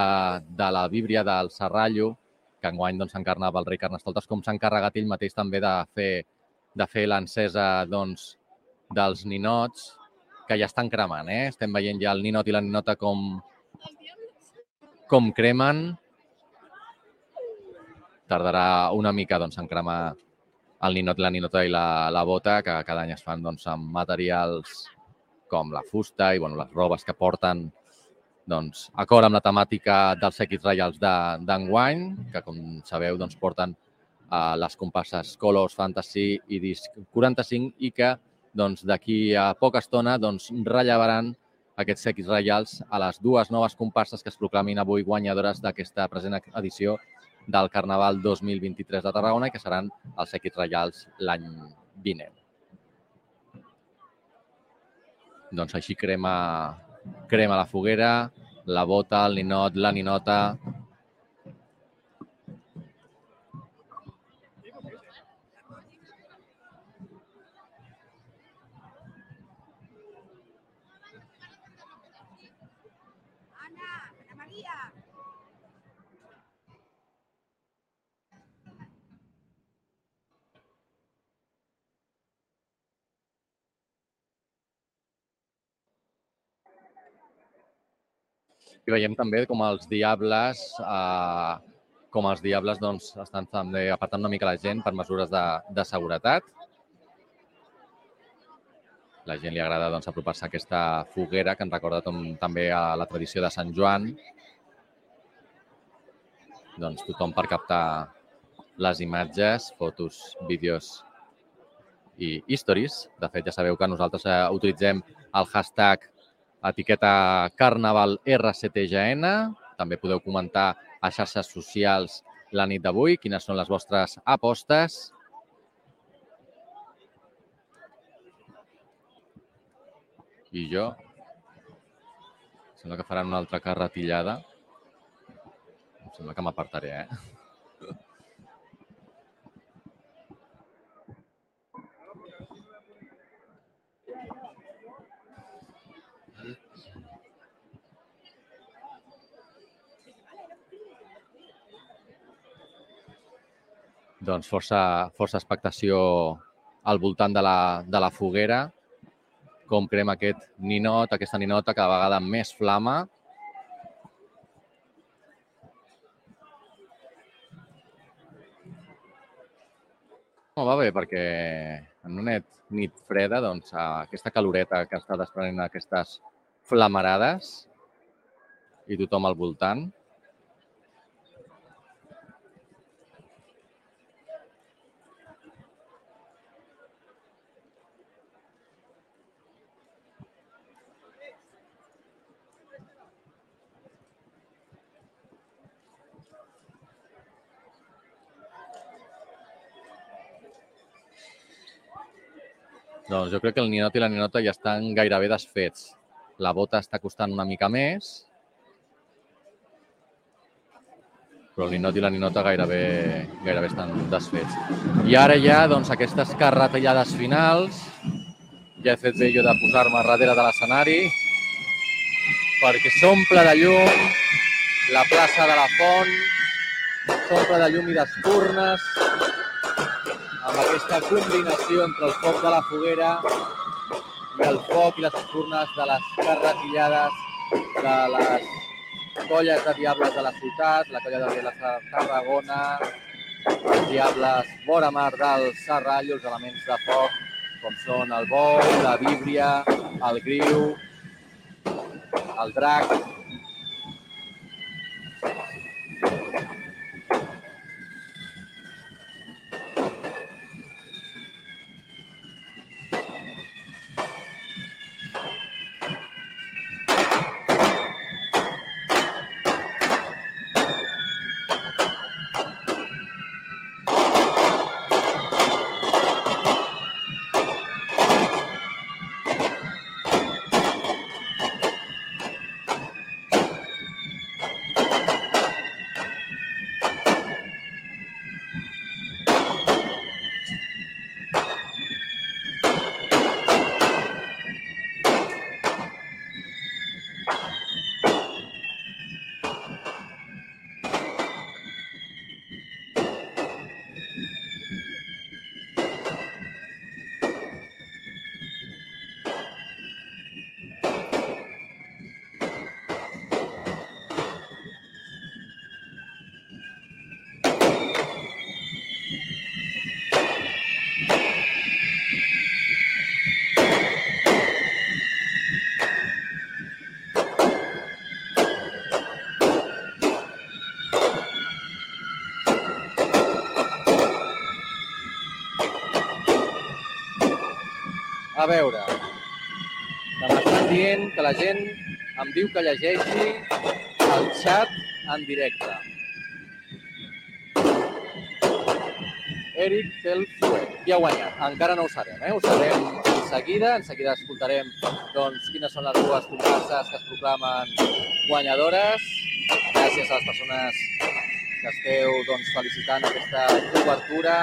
de la Bíblia del Serrallo, que enguany doncs, encarnava el rei Carnestoltes, com s'ha encarregat ell mateix també de fer, de fer l'encesa doncs, dels ninots, que ja estan cremant. Eh? Estem veient ja el ninot i la ninota com, com cremen. Tardarà una mica doncs, en cremar el ninot, la ninota i la, la bota, que cada any es fan doncs, amb materials com la fusta i bueno, les robes que porten doncs, acord amb la temàtica dels Sequits Reials d'enguany, de, que com sabeu doncs, porten uh, les compasses Colors, Fantasy i Disc 45 i que doncs, d'aquí a poca estona doncs, rellevaran aquests Sequits Reials a les dues noves comparses que es proclamin avui guanyadores d'aquesta present edició del Carnaval 2023 de Tarragona i que seran els Sequits Reials l'any vinent. Doncs així crema crema la foguera, la bota, el ninot, la ninota... I veiem també com els diables, eh, com els diables doncs, estan també apartant una mica la gent per mesures de, de seguretat. La gent li agrada doncs, apropar-se a aquesta foguera que ens recorda tom, també a la tradició de Sant Joan. Doncs tothom per captar les imatges, fotos, vídeos i stories. De fet, ja sabeu que nosaltres eh, utilitzem el hashtag etiqueta Carnaval RCTGN. També podeu comentar a xarxes socials la nit d'avui quines són les vostres apostes. I jo sembla que faran una altra carretillada. Em sembla que m'apartaré, eh? (laughs) doncs, força, força expectació al voltant de la, de la foguera, com crema aquest ninot, aquesta ninota cada vegada més flama. No, va bé, perquè en una nit freda, doncs, aquesta caloreta que està desprenent aquestes flamarades i tothom al voltant, Doncs jo crec que el ninot i la ninota ja estan gairebé desfets. La bota està costant una mica més, però el ninot i la ninota gairebé, gairebé estan desfets. I ara ja, doncs, aquestes carretellades finals, ja he fet bé jo de posar-me darrere de l'escenari, perquè s'omple de llum la plaça de la Font, s'omple de llum i d'espurnes, amb aquesta combinació entre el foc de la foguera i el foc i les espurnes de les carretillades de les colles de diables de la ciutat, la colla de de Tarragona, els diables vora mar del Serrallo, els elements de foc, com són el bou, la víbria, el griu, el drac, A veure, que m'estan dient que la gent em diu que llegeixi el xat en directe. Eric Celfuet, qui ha guanyat? Encara no ho sabem, eh? Ho sabrem en seguida. En seguida escoltarem doncs, quines són les dues comparses que es proclamen guanyadores. Gràcies a les persones que esteu doncs, felicitant aquesta cobertura,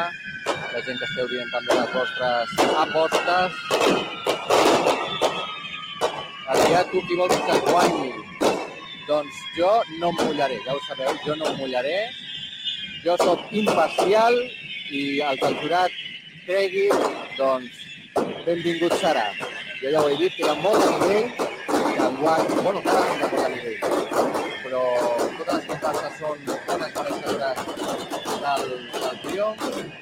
la gent que esteu dient també les vostres apostes. Adrià, tu qui vols que guanyi? Doncs jo no em mullaré, ja ho sabeu, jo no em mullaré. Jo sóc imparcial i el que el jurat cregui, doncs benvingut serà. Jo ja ho he dit, que hi ha molt de nivell, que enguany, bueno, any hi ha molt nivell, però totes les comparses són bones mereixedores del, del triomf.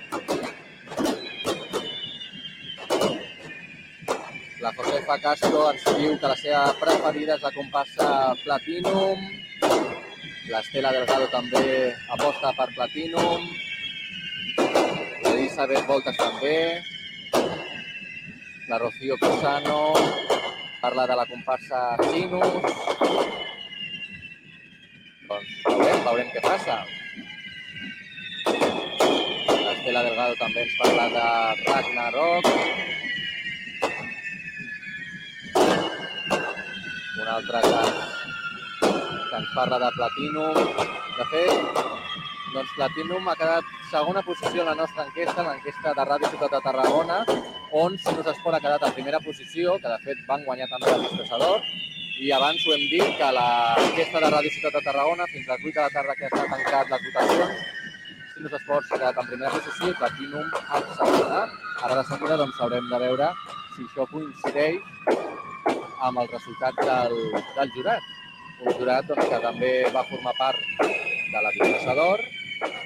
La Josefa Castro ens diu que la seva preferida és la comparsa Platinum. L'Estela Delgado també aposta per Platinum. L'Elisabet Voltes també. La Rocío Cosano parla de la comparsa Sinus. Doncs veurem, veurem què passa. L'Estela Delgado també ens parla de Ragnarok. Un altre que, que ens parla de Platinum. De fet, doncs Platinum ha quedat segona posició en la nostra enquesta, l'enquesta de Ràdio Ciutat de Tarragona, on Sinus Esport ha quedat en primera posició, que de fet van guanyar també el disfressador, i abans ho hem dit que l'enquesta de Ràdio Ciutat de Tarragona, fins a les 8 de la tarda que està tancat les votacions, Sinus Esports ha quedat en primera posició i Platinum en segona. Ara de seguida doncs, haurem de veure si això coincideix amb el resultat del, del jurat. Un jurat doncs, que també va formar part de la disfressador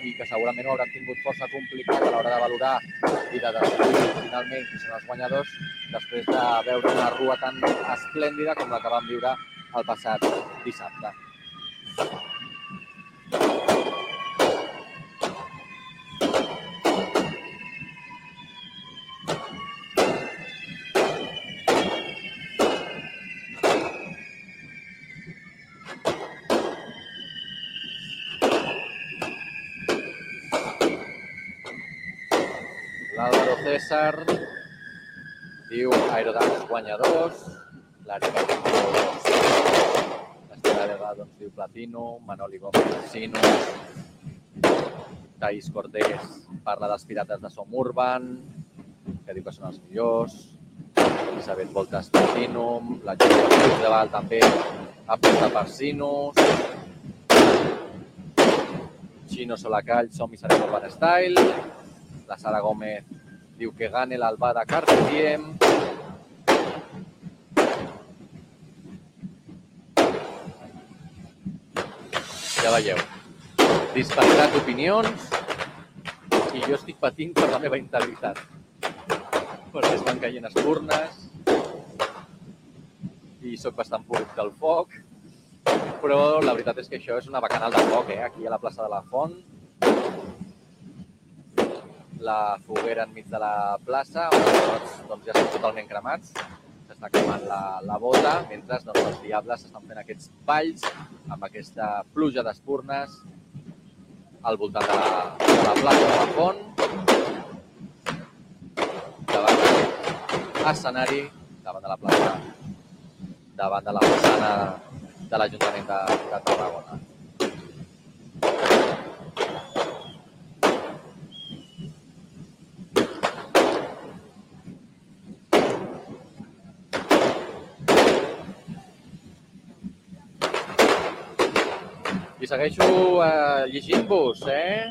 i que segurament hauran tingut força complicat a l'hora de valorar i de decidir finalment qui són els guanyadors després de veure una rua tan esplèndida com la que vam viure el passat dissabte. César diu Aerodans guanyadors, l'Àrica l'Estela Vega doncs, diu Platino, Manoli Gómez Sinus, Taís Cortés parla dels pirates de Som Urban, que diu que són els millors, Elisabet Voltas Platinum, la Júlia de Val també aposta per Sinus, Chino Solacall, Som i serem Urban Style. La Sara Gómez diu que gane l'Albà de Carpe Diem. Ja veieu, disparitat d'opinions i jo estic patint per la meva integritat. Perquè estan caient espurnes i sóc bastant públic del foc, però la veritat és que això és una bacanal de foc, eh? aquí a la plaça de la Font. La foguera enmig de la plaça, on tots doncs, ja estan totalment cremats. S'està cremant la, la bota, mentre doncs, els diables estan fent aquests balls amb aquesta pluja d'espurnes al voltant de la, de la plaça de la Font. Davant d'aquest escenari, davant de la plaça, davant de la façana de l'Ajuntament de, de Tarragona. I segueixo eh, llegint-vos, eh?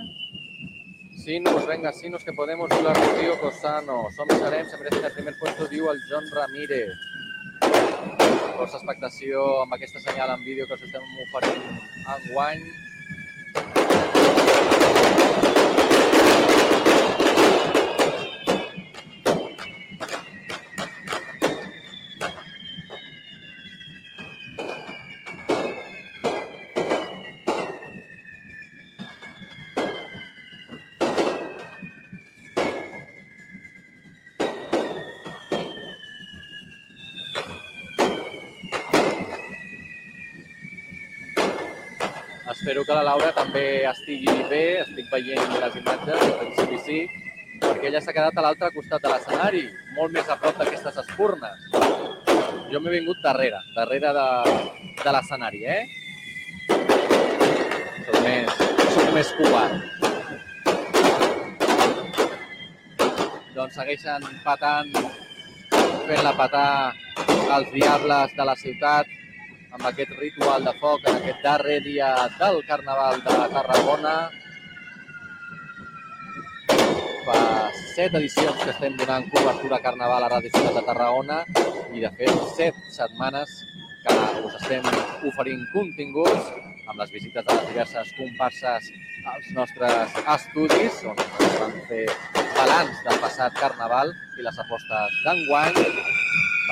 Sinus, venga, Sinus, que podemos volar Rocío Cosano. Som i serem, se merecen el primer puesto, diu el John Ramírez. Força expectació amb aquesta senyal en vídeo que us estem oferint enguany. Espero que la Laura també estigui bé, estic veient les imatges, en principi sí, perquè ella s'ha quedat a l'altre costat de l'escenari, molt més a prop d'aquestes espurnes. Jo m'he vingut darrere, darrere de, de l'escenari, eh? Soc més, soc més covard. Doncs segueixen patant, fent-la patar els diables de la ciutat, amb aquest ritual de foc en aquest darrer dia del Carnaval de Tarragona. Fa set edicions que estem donant cobertura a Carnaval a Ràdio Ciutat de Tarragona i, de fet, set setmanes que us estem oferint continguts amb les visites de les diverses comparses als nostres estudis, on es van fer balanç del passat Carnaval i les apostes d'enguany.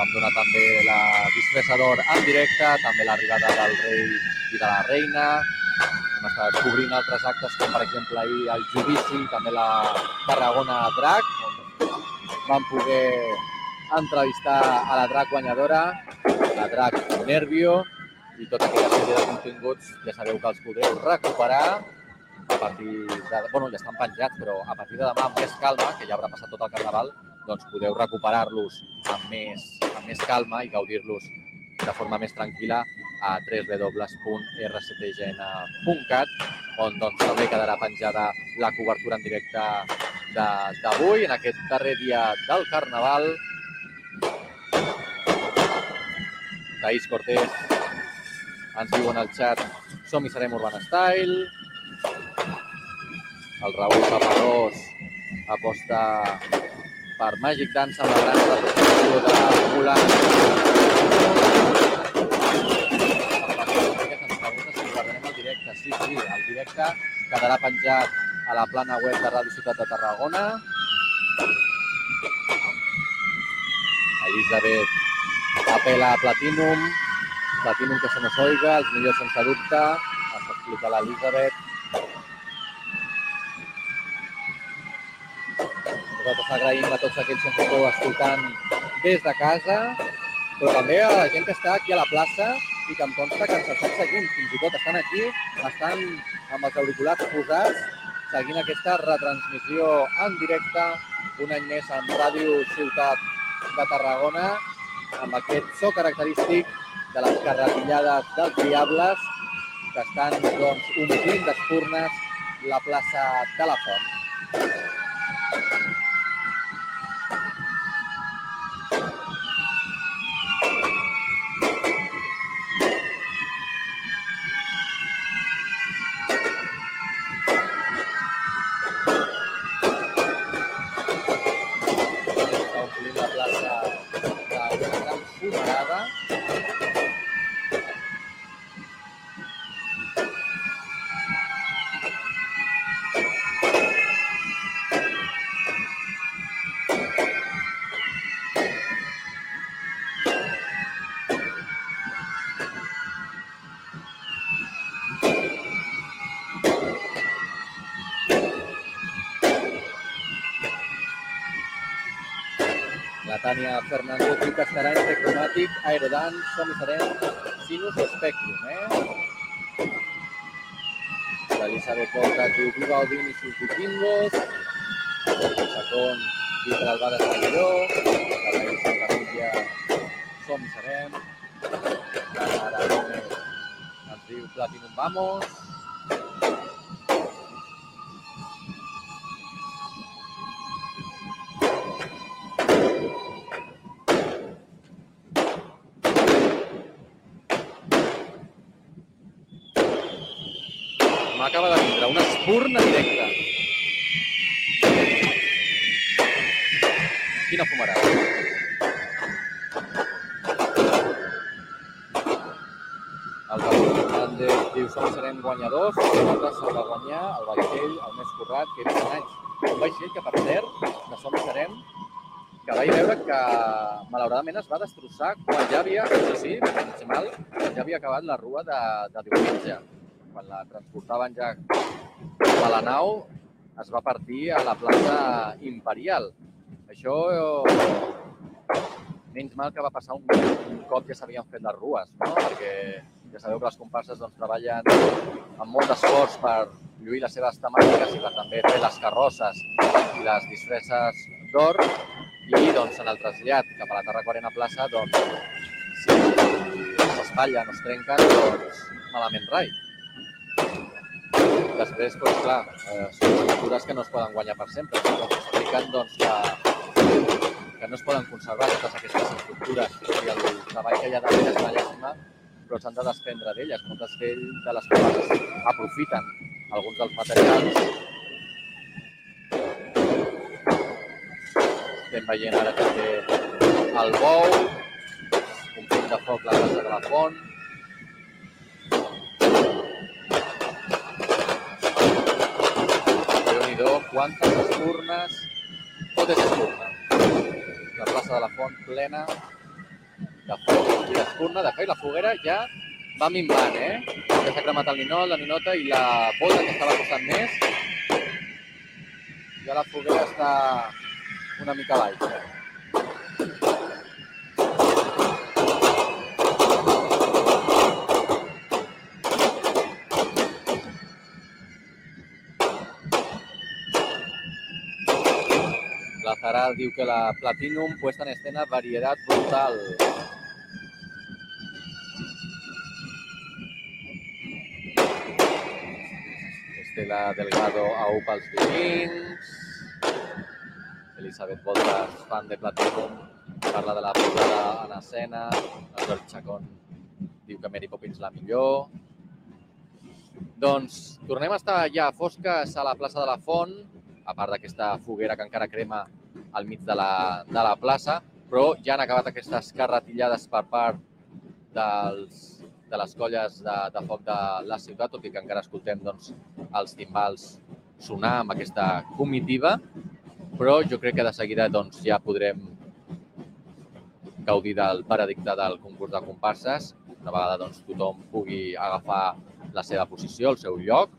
Vam donar també la disfressa d'or en directe, també l'arribada del rei i de la reina. Hem estat cobrint altres actes com, per exemple, ahir el judici, també la Tarragona Drac, on vam poder entrevistar a la Drac guanyadora, la Drac Nervio, i tota aquella sèrie de continguts ja sabeu que els podreu recuperar a partir de... Bueno, ja estan penjats, però a partir de demà amb més calma, que ja haurà passat tot el carnaval, doncs podeu recuperar-los amb més, amb més calma i gaudir-los de forma més tranquil·la a www.rctgn.cat, on doncs, també quedarà penjada la cobertura en directe d'avui, en aquest darrer dia del Carnaval. Taís Cortés ens diu en el xat som i serem Urban Style. El Raül Papadós aposta per Magic Dance amb la gran representació de Mulan. Directe. Sí, sí, el directe quedarà penjat a la plana web de Ràdio Ciutat de Tarragona. Elisabet apela a Platinum, Platinum que se nos oiga, els millors sense dubte, ens explica l'Elisabet. Nosaltres agraïm a tots aquells que ens esteu escoltant des de casa, però també a la gent que està aquí a la plaça i que em consta que ens estan seguint, fins i tot estan aquí, estan amb els auriculars posats, seguint aquesta retransmissió en directe, un any més en Ràdio Ciutat de Tarragona, amb aquest so característic de les carretillades dels Diables que estan doncs, omplint d'espurnes la plaça de la Font. La Fernández diu que estarà entre cromàtic, aerodance, som i serem, sinus o spectrum, eh? L'Elisabet Porta diu viva Odin i sus vikingos. El Chacón diu que l'Albada és millor. La Santa Núria, som i serem. La Lara Gómez ens diu Platinum Vamos. Espurna directa. Quina fumarada. El Raúl Fernández diu i serem guanyadors, nosaltres s'ha de guanyar el vaixell, el més currat, que era anys. Un vaixell que, per cert, de som serem, que vaig veure que malauradament es va destrossar quan ja havia, sí, sí, sense mal, quan ja havia acabat la rua de, de diumenge. Quan la transportaven ja a la nau, es va partir a la plaça Imperial. Això menys mal que va passar un, un cop que s'havien fet les rues, no? perquè ja sabeu que les comparses doncs, treballen amb molt d'esforç per lluir les seves temàtiques i per també fer les carrosses i les disfresses d'or i doncs, en el trasllat cap a la Tarracorena plaça, doncs, si s'espatllen o es trenquen, doncs malament rai. Després, doncs, clar, eh, són estructures que no es poden guanyar per sempre. Doncs expliquen doncs, que, que no es poden conservar totes aquestes estructures i el treball que hi ha darrere és una llàstima, però s'han de desprendre d'elles. Moltes de les comarques aprofiten alguns dels materials. Estem veient ara també el bou, un punt de foc la plaça de la Font, quantes espurnes, tot és espurna. La plaça de la Font plena de foc i d'espurna. De fet, la foguera ja va minvant, eh? Ja s'ha cremat el ninot, la ninota i la bola que estava costant més. Ja la foguera està una mica baixa. Diu que la Platinum puesta en escena variedad brutal. Estela Delgado au pels vikings. Elisabet Voltas, fan de Platinum, parla de la posada en escena. El George Chacón diu que Mary Poppins la millor. Doncs tornem a estar ja a fosques a la plaça de la Font, a part d'aquesta foguera que encara crema al mig de la, de la plaça, però ja han acabat aquestes carretillades per part dels, de les colles de, de foc de la ciutat, tot i que encara escoltem doncs, els timbals sonar amb aquesta comitiva, però jo crec que de seguida doncs, ja podrem gaudir del veredicte del concurs de comparses, una vegada doncs, tothom pugui agafar la seva posició, el seu lloc,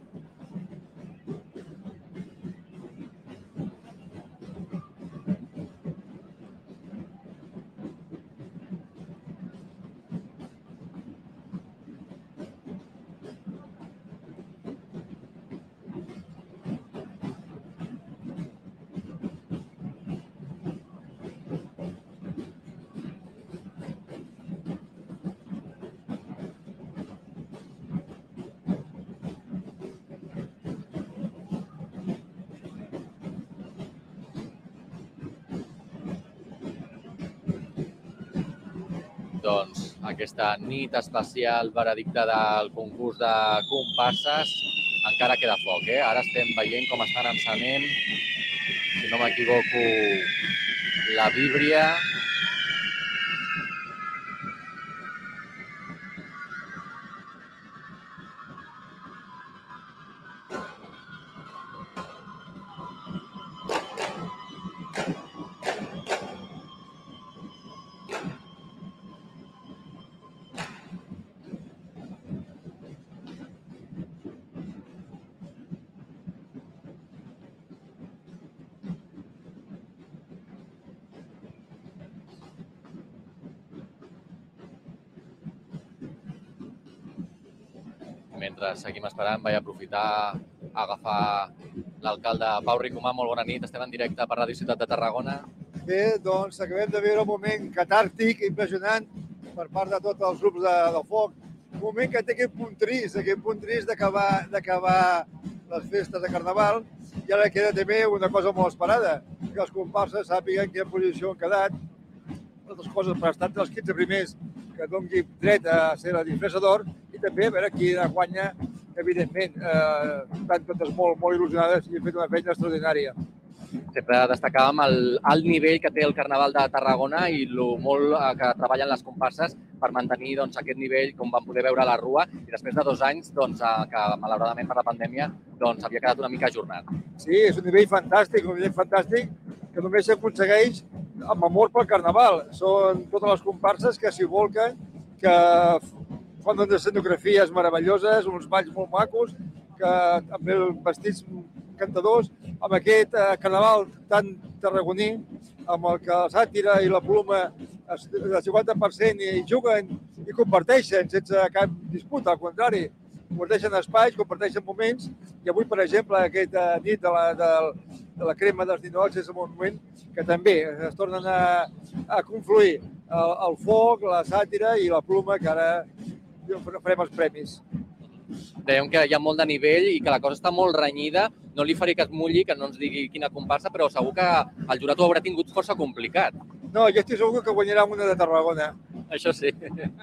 doncs, aquesta nit especial veredicte del concurs de comparses encara queda foc, eh? Ara estem veient com estan encenent, si no m'equivoco, la víbria. Mentre seguim esperant, vaig aprofitar a agafar l'alcalde Pau Ricomà. Molt bona nit, estem en directe per Ràdio Ciutat de Tarragona. Bé, doncs acabem de veure un moment catàrtic, impressionant, per part de tots els grups de, de foc. Un moment que té aquest punt trist, aquest punt trist d'acabar les festes de Carnaval. I ara queda també una cosa molt esperada, que els comparses sàpiguen en quina posició han quedat. Altres coses per estar entre els 15 primers que doni dret a ser la disfressa d'or i també a veure qui guanya, evidentment. Eh, estan totes molt, molt il·lusionades i han fet una feina extraordinària. Sempre destacàvem el alt nivell que té el Carnaval de Tarragona i el molt eh, que treballen les comparses per mantenir doncs, aquest nivell, com vam poder veure a la Rua, i després de dos anys, doncs, eh, que malauradament per la pandèmia doncs, havia quedat una mica ajornat. Sí, és un nivell fantàstic, un nivell fantàstic que només s'aconsegueix amb amor pel Carnaval. Són totes les comparses que s'hi volquen, que fan unes escenografies meravelloses, uns balls molt macos, que amb els vestits cantadors, amb aquest eh, carnaval tan tarragoní, amb el que la sàtira i la pluma del 50% i juguen i comparteixen sense cap disputa, al contrari, comparteixen espais, comparteixen moments, i avui, per exemple, aquesta nit de la, de, de la crema dels ninots és un moment que també es tornen a, a confluir el, el foc, la sàtira i la pluma, que ara farem els premis. Dèiem que hi ha molt de nivell i que la cosa està molt renyida. No li faré que es mulli, que no ens digui quina comparsa, però segur que el jurat ho haurà tingut força complicat. No, jo estic segur que guanyarà una de Tarragona. Això sí.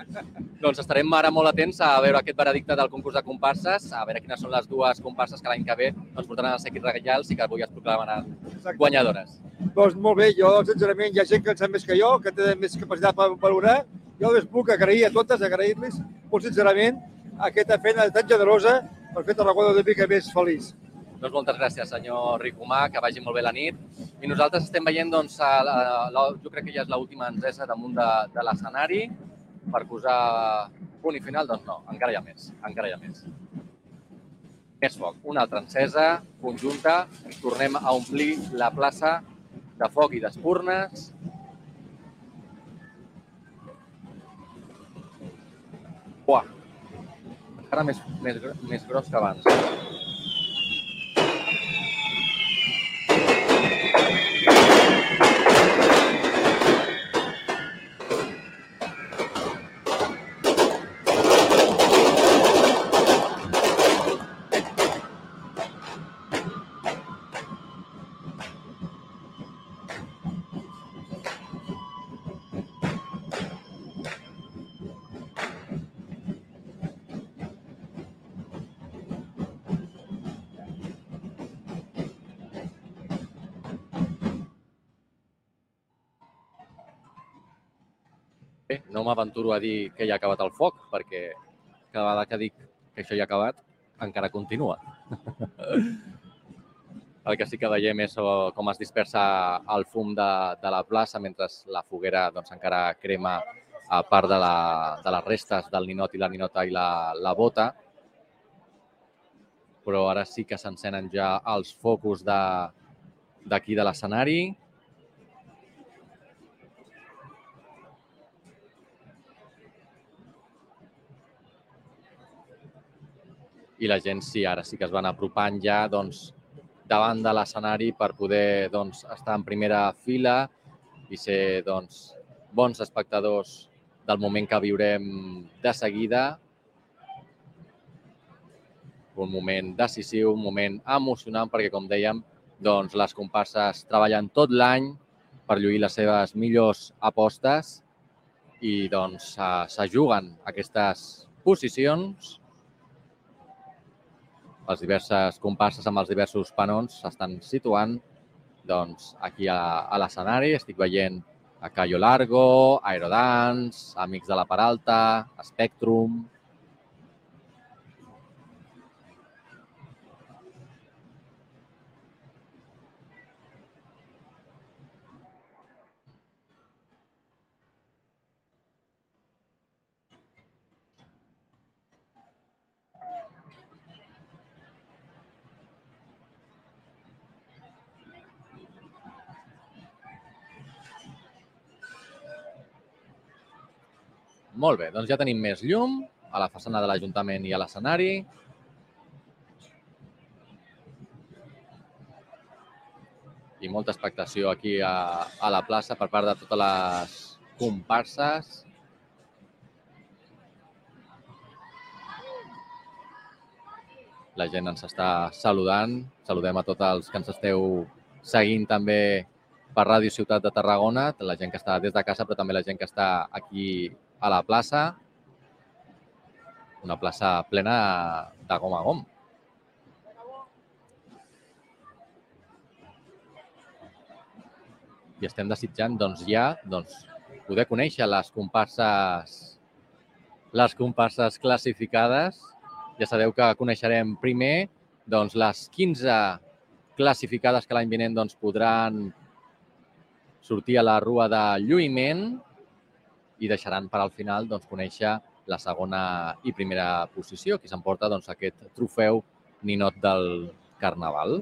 (laughs) doncs estarem ara molt atents a veure aquest veredicte del concurs de comparses, a veure quines són les dues comparses que l'any que ve ens portaran als sequis regals i que avui es proclamaran Exacte. guanyadores. Doncs molt bé, jo sincerament hi ha gent que en sap més que jo, que té més capacitat per valorar. Jo les puc agrair a totes, agrair-les molt sincerament aquesta feina tan generosa per fer Tarragona una mica més feliç. Doncs moltes gràcies, senyor Ricomà, que vagi molt bé la nit. I nosaltres estem veient, doncs, a la, la, jo crec que ja és l'última encesa damunt de, de l'escenari per posar punt i final. Doncs no, encara hi ha més, encara hi ha més. Més foc, una altra encesa conjunta. Tornem a omplir la plaça de foc i d'espurnes. Buah, encara més, més, més gros que abans. Bé, no m'aventuro a dir que ja ha acabat el foc, perquè cada vegada que dic que això ja ha acabat, encara continua. (laughs) el que sí que veiem és eh, com es dispersa el fum de, de la plaça mentre la foguera doncs, encara crema a part de, la, de les restes del ninot i la ninota i la, la bota. Però ara sí que s'encenen ja els focus de- d'aquí de, de l'escenari. I la gent sí, ara sí que es van apropant ja doncs, davant de l'escenari per poder doncs, estar en primera fila i ser doncs, bons espectadors del moment que viurem de seguida. Un moment decisiu, un moment emocionant, perquè, com dèiem, doncs, les comparses treballen tot l'any per lluir les seves millors apostes i doncs, eh, se juguen aquestes posicions les diverses comparses amb els diversos panons s'estan situant doncs, aquí a, a l'escenari. Estic veient a Cayo Largo, Aerodance, Amics de la Peralta, Spectrum... Molt bé, doncs ja tenim més llum a la façana de l'Ajuntament i a l'escenari. I molta expectació aquí a, a la plaça per part de totes les comparses. La gent ens està saludant. Saludem a tots els que ens esteu seguint també per Ràdio Ciutat de Tarragona, la gent que està des de casa, però també la gent que està aquí a la plaça. Una plaça plena de gom a gom. I estem desitjant doncs, ja doncs, poder conèixer les comparses les comparses classificades. Ja sabeu que coneixerem primer doncs, les 15 classificades que l'any vinent doncs, podran sortir a la rua de lluïment i deixaran per al final doncs, conèixer la segona i primera posició, qui s'emporta doncs, aquest trofeu ninot del Carnaval.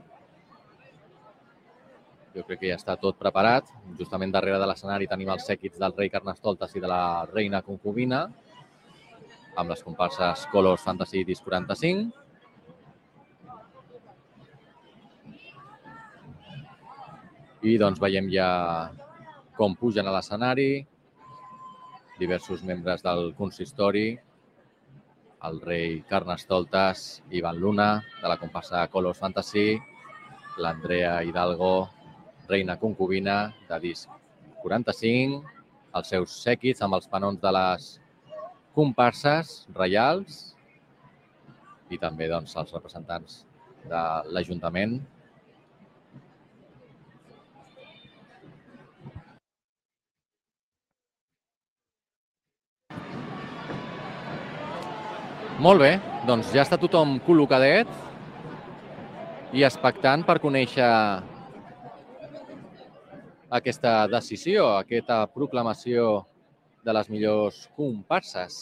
Jo crec que ja està tot preparat. Justament darrere de l'escenari tenim els sèquits del rei Carnestoltes i de la reina concubina, amb les comparses Colors Fantasy Disc 45. I doncs veiem ja com pugen a l'escenari diversos membres del consistori, el rei Carnestoltes, Ivan Luna, de la comparsa Colors Fantasy, l'Andrea Hidalgo, reina concubina, de disc 45, els seus sèquits amb els panons de les comparses reials i també doncs, els representants de l'Ajuntament Molt bé, doncs ja està tothom col·locadet i expectant per conèixer aquesta decisió, aquesta proclamació de les millors comparses.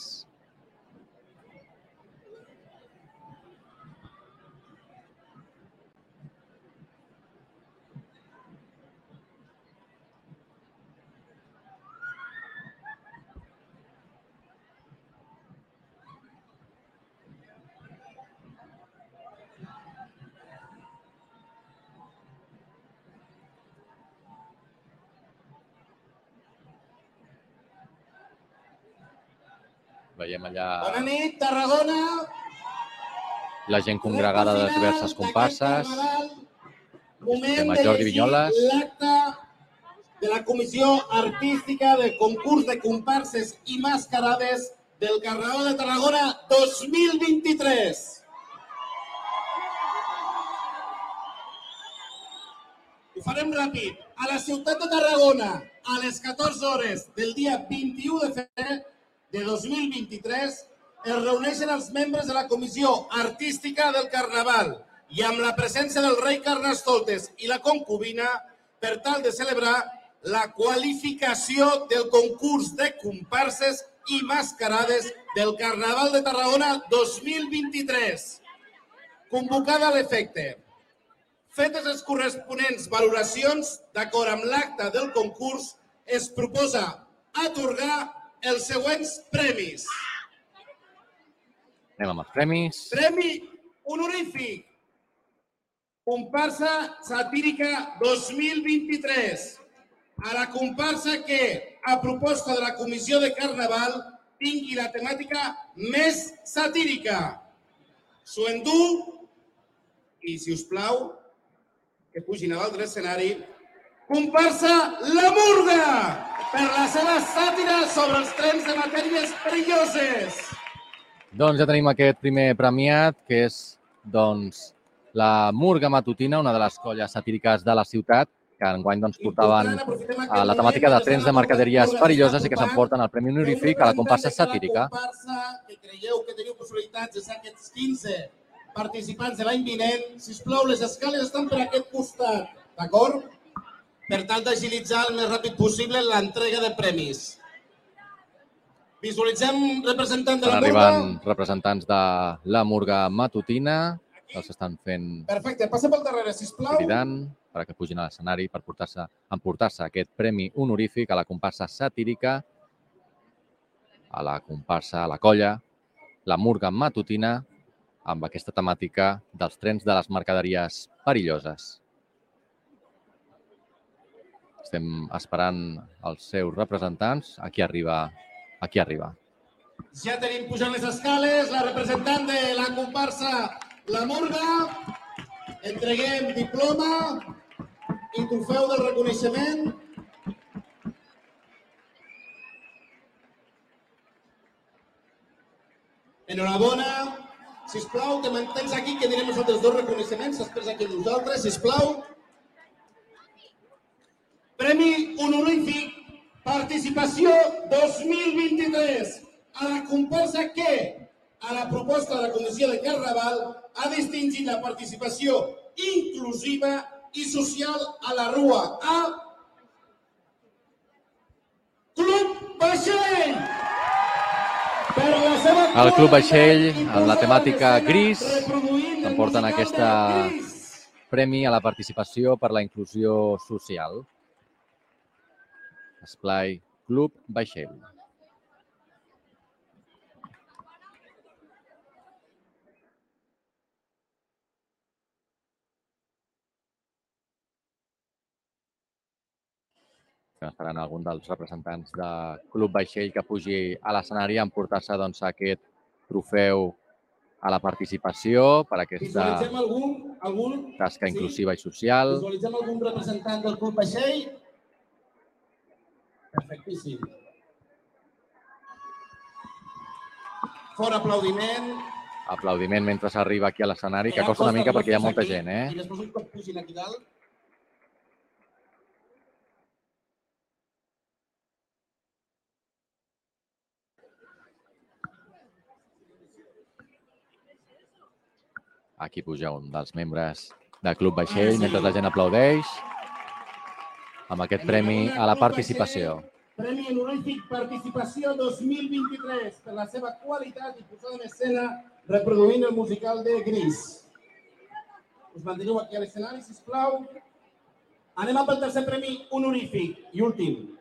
Veiem allà Bona nit, Tarragona. la gent congregada de les diverses comparses. Moment de Jordi Vinyoles. l'acte de la Comissió Artística del Concurs de Comparses i Mascarades del Carnaval de Tarragona 2023. Ho farem ràpid. A la ciutat de Tarragona, a les 14 hores del dia 21 de febrer de 2023, es reuneixen els membres de la Comissió Artística del Carnaval i amb la presència del rei Carnestoltes i la concubina per tal de celebrar la qualificació del concurs de comparses i mascarades del Carnaval de Tarragona 2023. Convocada a l'efecte. Fetes les corresponents valoracions, d'acord amb l'acte del concurs, es proposa atorgar els següents premis. Anem amb els premis. Premi honorífic. Comparsa satírica 2023. A la comparsa que, a proposta de la Comissió de Carnaval, tingui la temàtica més satírica. S'ho endú i, si us plau, que pugin a l'altre escenari, comparsa La Murga per la seva sàtira sobre els trens de matèries perilloses. Doncs ja tenim aquest primer premiat, que és doncs, la Murga Matutina, una de les colles satíriques de la ciutat, que enguany doncs, portaven a la temàtica de trens de mercaderies perilloses i que s'emporten el Premi Honorífic a la comparsa satírica. La comparsa que creieu que teniu possibilitats de ser aquests 15 participants de l'any vinent, sisplau, les escales estan per aquest costat, d'acord? Per tal d'agilitzar el més ràpid possible l'entrega de premis. Visualitzem representant de Estan la Murga. representants de la Murga Matutina, que els estan fent Perfecte, passa pel darrere, sisplau. cridant perquè pugin a l'escenari per portar-se emportar-se aquest premi honorífic a la comparsa satírica, a la comparsa, a la colla la Murga matutina amb aquesta temàtica dels trens de les mercaderies perilloses. Estem esperant els seus representants. Aquí arriba, aquí arriba. Ja tenim pujant les escales la representant de la comparsa La Murga. Entreguem diploma i trofeu del reconeixement. Enhorabona. Sisplau, te mantens aquí que direm els altres dos reconeixements després aquí nosaltres, sisplau. Premi honorífic Participació 2023 a la comparsa que, a la proposta de la Comissió de Carnaval, ha distingit la participació inclusiva i social a la Rua a Club Vaixell. Per la seva El Club Vaixell, i amb la temàtica en gris, musical aquesta. Premi a la participació per la inclusió social. Esplai Club Vaixell. Estem esperant algun dels representants de Club Vaixell que pugi a l'escenari a emportar-se doncs, aquest trofeu a la participació per aquesta algun, algun, tasca Sí. inclusiva i social. visualitzem algun representant del Club Vaixell. Perfectíssim. Fort aplaudiment. Aplaudiment mentre s'arriba aquí a l'escenari, que costa una mica perquè hi ha molta aquí, gent, eh? I després un cop pugin aquí dalt, Aquí puja un dels membres de Club Vaixell mentre la gent aplaudeix amb aquest premi a la participació. Premi honorífic Participació 2023 per la seva qualitat i posada en escena reproduint el musical de Gris. Us manteniu aquí a l'escenari, sisplau. Anem a pel tercer premi honorífic i últim.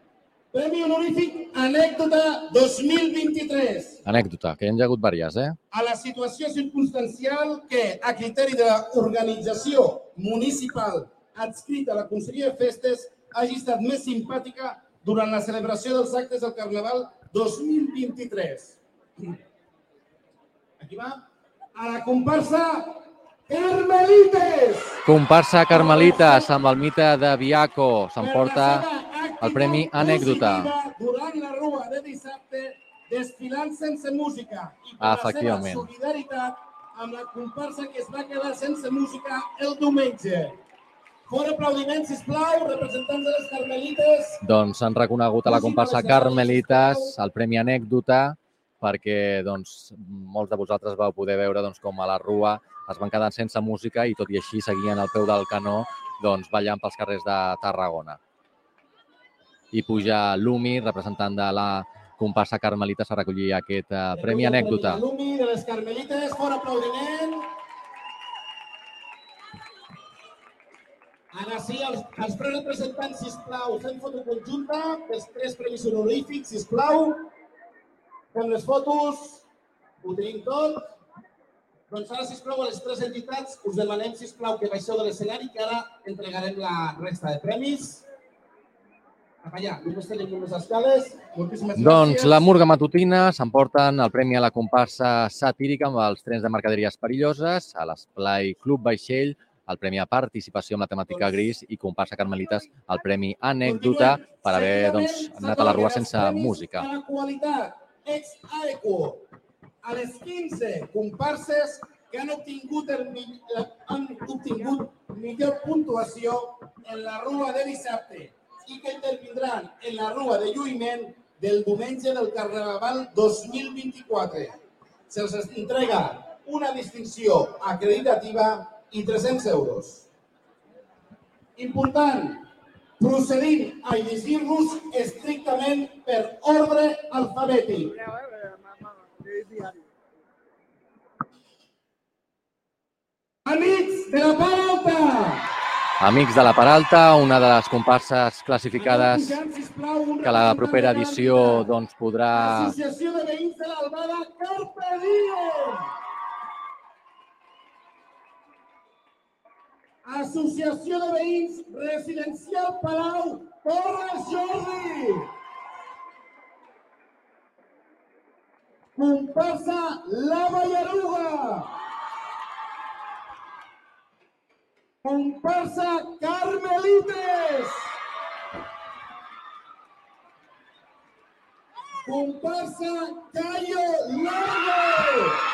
Premi honorífic Anècdota 2023 Anècdota, que hi ha hagut diverses, eh? a la situació circumstancial que, a criteri de l'organització municipal adscrita a la Conselleria de Festes, hagi estat més simpàtica durant la celebració dels actes del Carnaval 2023. Aquí va. A la comparsa Carmelites! Comparsa Carmelites amb el mite de Viaco s'emporta el premi Anècdota. Durant la rua de dissabte, desfilant sense música i per la seva Efectivament. solidaritat amb la comparsa que es va quedar sense música el diumenge. Fora aplaudiments, sisplau, representants de les Carmelites. Doncs s'han reconegut a la comparsa Carmelites el Premi Anècdota perquè doncs, molts de vosaltres vau poder veure doncs, com a la Rua es van quedar sense música i tot i així seguien al peu del canó doncs, ballant pels carrers de Tarragona. I puja l'Umi, representant de la comparsa Carmelites, a recollir aquest eh, Premi Anècdota. L'Umi de les Carmelites, fora aplaudiment. Ara sí, els, els tres representants, sisplau, fem foto conjunta dels tres premis honorífics, sisplau. Fem les fotos, ho tenim tot. Doncs ara, sisplau, a les tres entitats us demanem, sisplau, que baixeu de l'escenari, que ara entregarem la resta de premis. Cap allà, només tenim només escales. Moltíssimes Doncs gràcies. la Murga Matutina s'emporten el premi a la comparsa satírica amb els trens de mercaderies perilloses, a l'Esplai Club Vaixell, el premi a participació amb la temàtica gris i comparsa Carmelites, el premi anècdota per haver doncs, anat a la rua sense música. A la qualitat, ex aequo, a les 15 comparses que han obtingut, el, han obtingut millor puntuació en la rua de dissabte i que intervindran en la rua de lluïment del diumenge del Carnaval 2024. Se'ls entrega una distinció acreditativa i 300 euros. Important, procedim a llegir-los estrictament per ordre alfabètic. Amics de la part alta, Amics de la Peralta, una de les comparses classificades que la propera edició doncs, podrà Associació de Veïns de l'Albada, Carpe Diem! Associació de Veïns Residencial Palau, Torres Jordi! Comparsa La Ballaruga! Comparsa Carmelites! Comparsa Cayo Largo!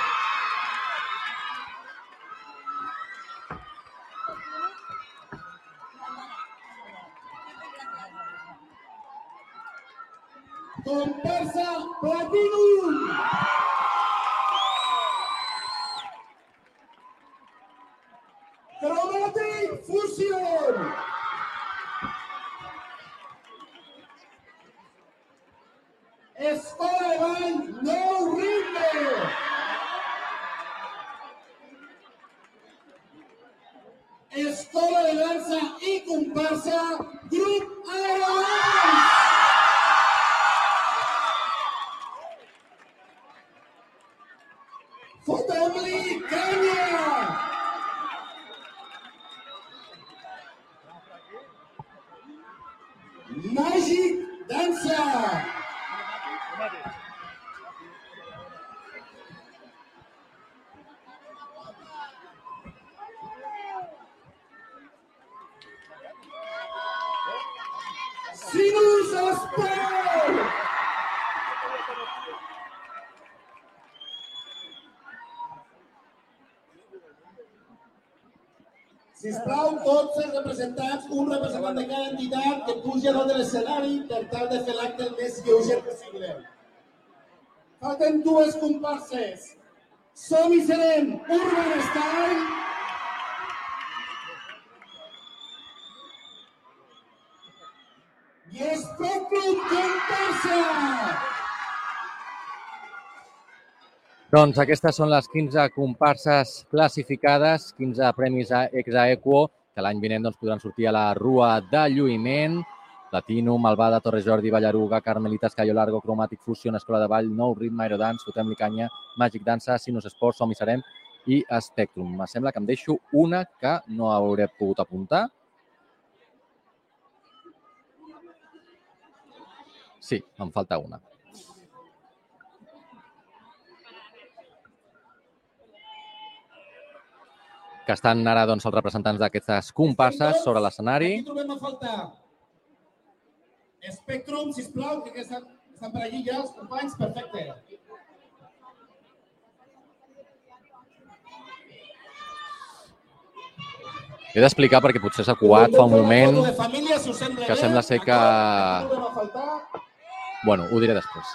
Comparsa Platinum! Chromatic Fusion! Escola de Ball No Ritme! Escola de Danza y Comparsa Grup Aerodance! Fotomli Canya! Magic Danza! Sinus Sport! Sisplau, tots els representants, un representant de cada entitat que puja dalt de l'escenari per tal de fer l'acte el més lleuger possible. Falten dues comparses. Som i serem Urban Style Doncs aquestes són les 15 comparses classificades, 15 premis a Exaequo, que l'any vinent doncs, podran sortir a la Rua de Lluïment, Platinum, Malvada, Torre Jordi, Ballaruga, Carmelitas, Cayo Largo, Chromatic Fusion, Escola de Ball, Nou Ritme, Aerodance, Fotem-li Canya, Magic Dansa, Sinus Sports, Som i Serem i Spectrum. Me sembla que em deixo una que no hauré pogut apuntar. Sí, em falta una. Que estan ara doncs, els representants d'aquestes comparses sobre l'escenari. Aquí trobem a faltar Spectrum, sisplau, que estan, estan per allí ja els companys, perfecte. He d'explicar perquè potser s'ha coat fa un moment. Que sembla ser que- Bueno, ho diré després.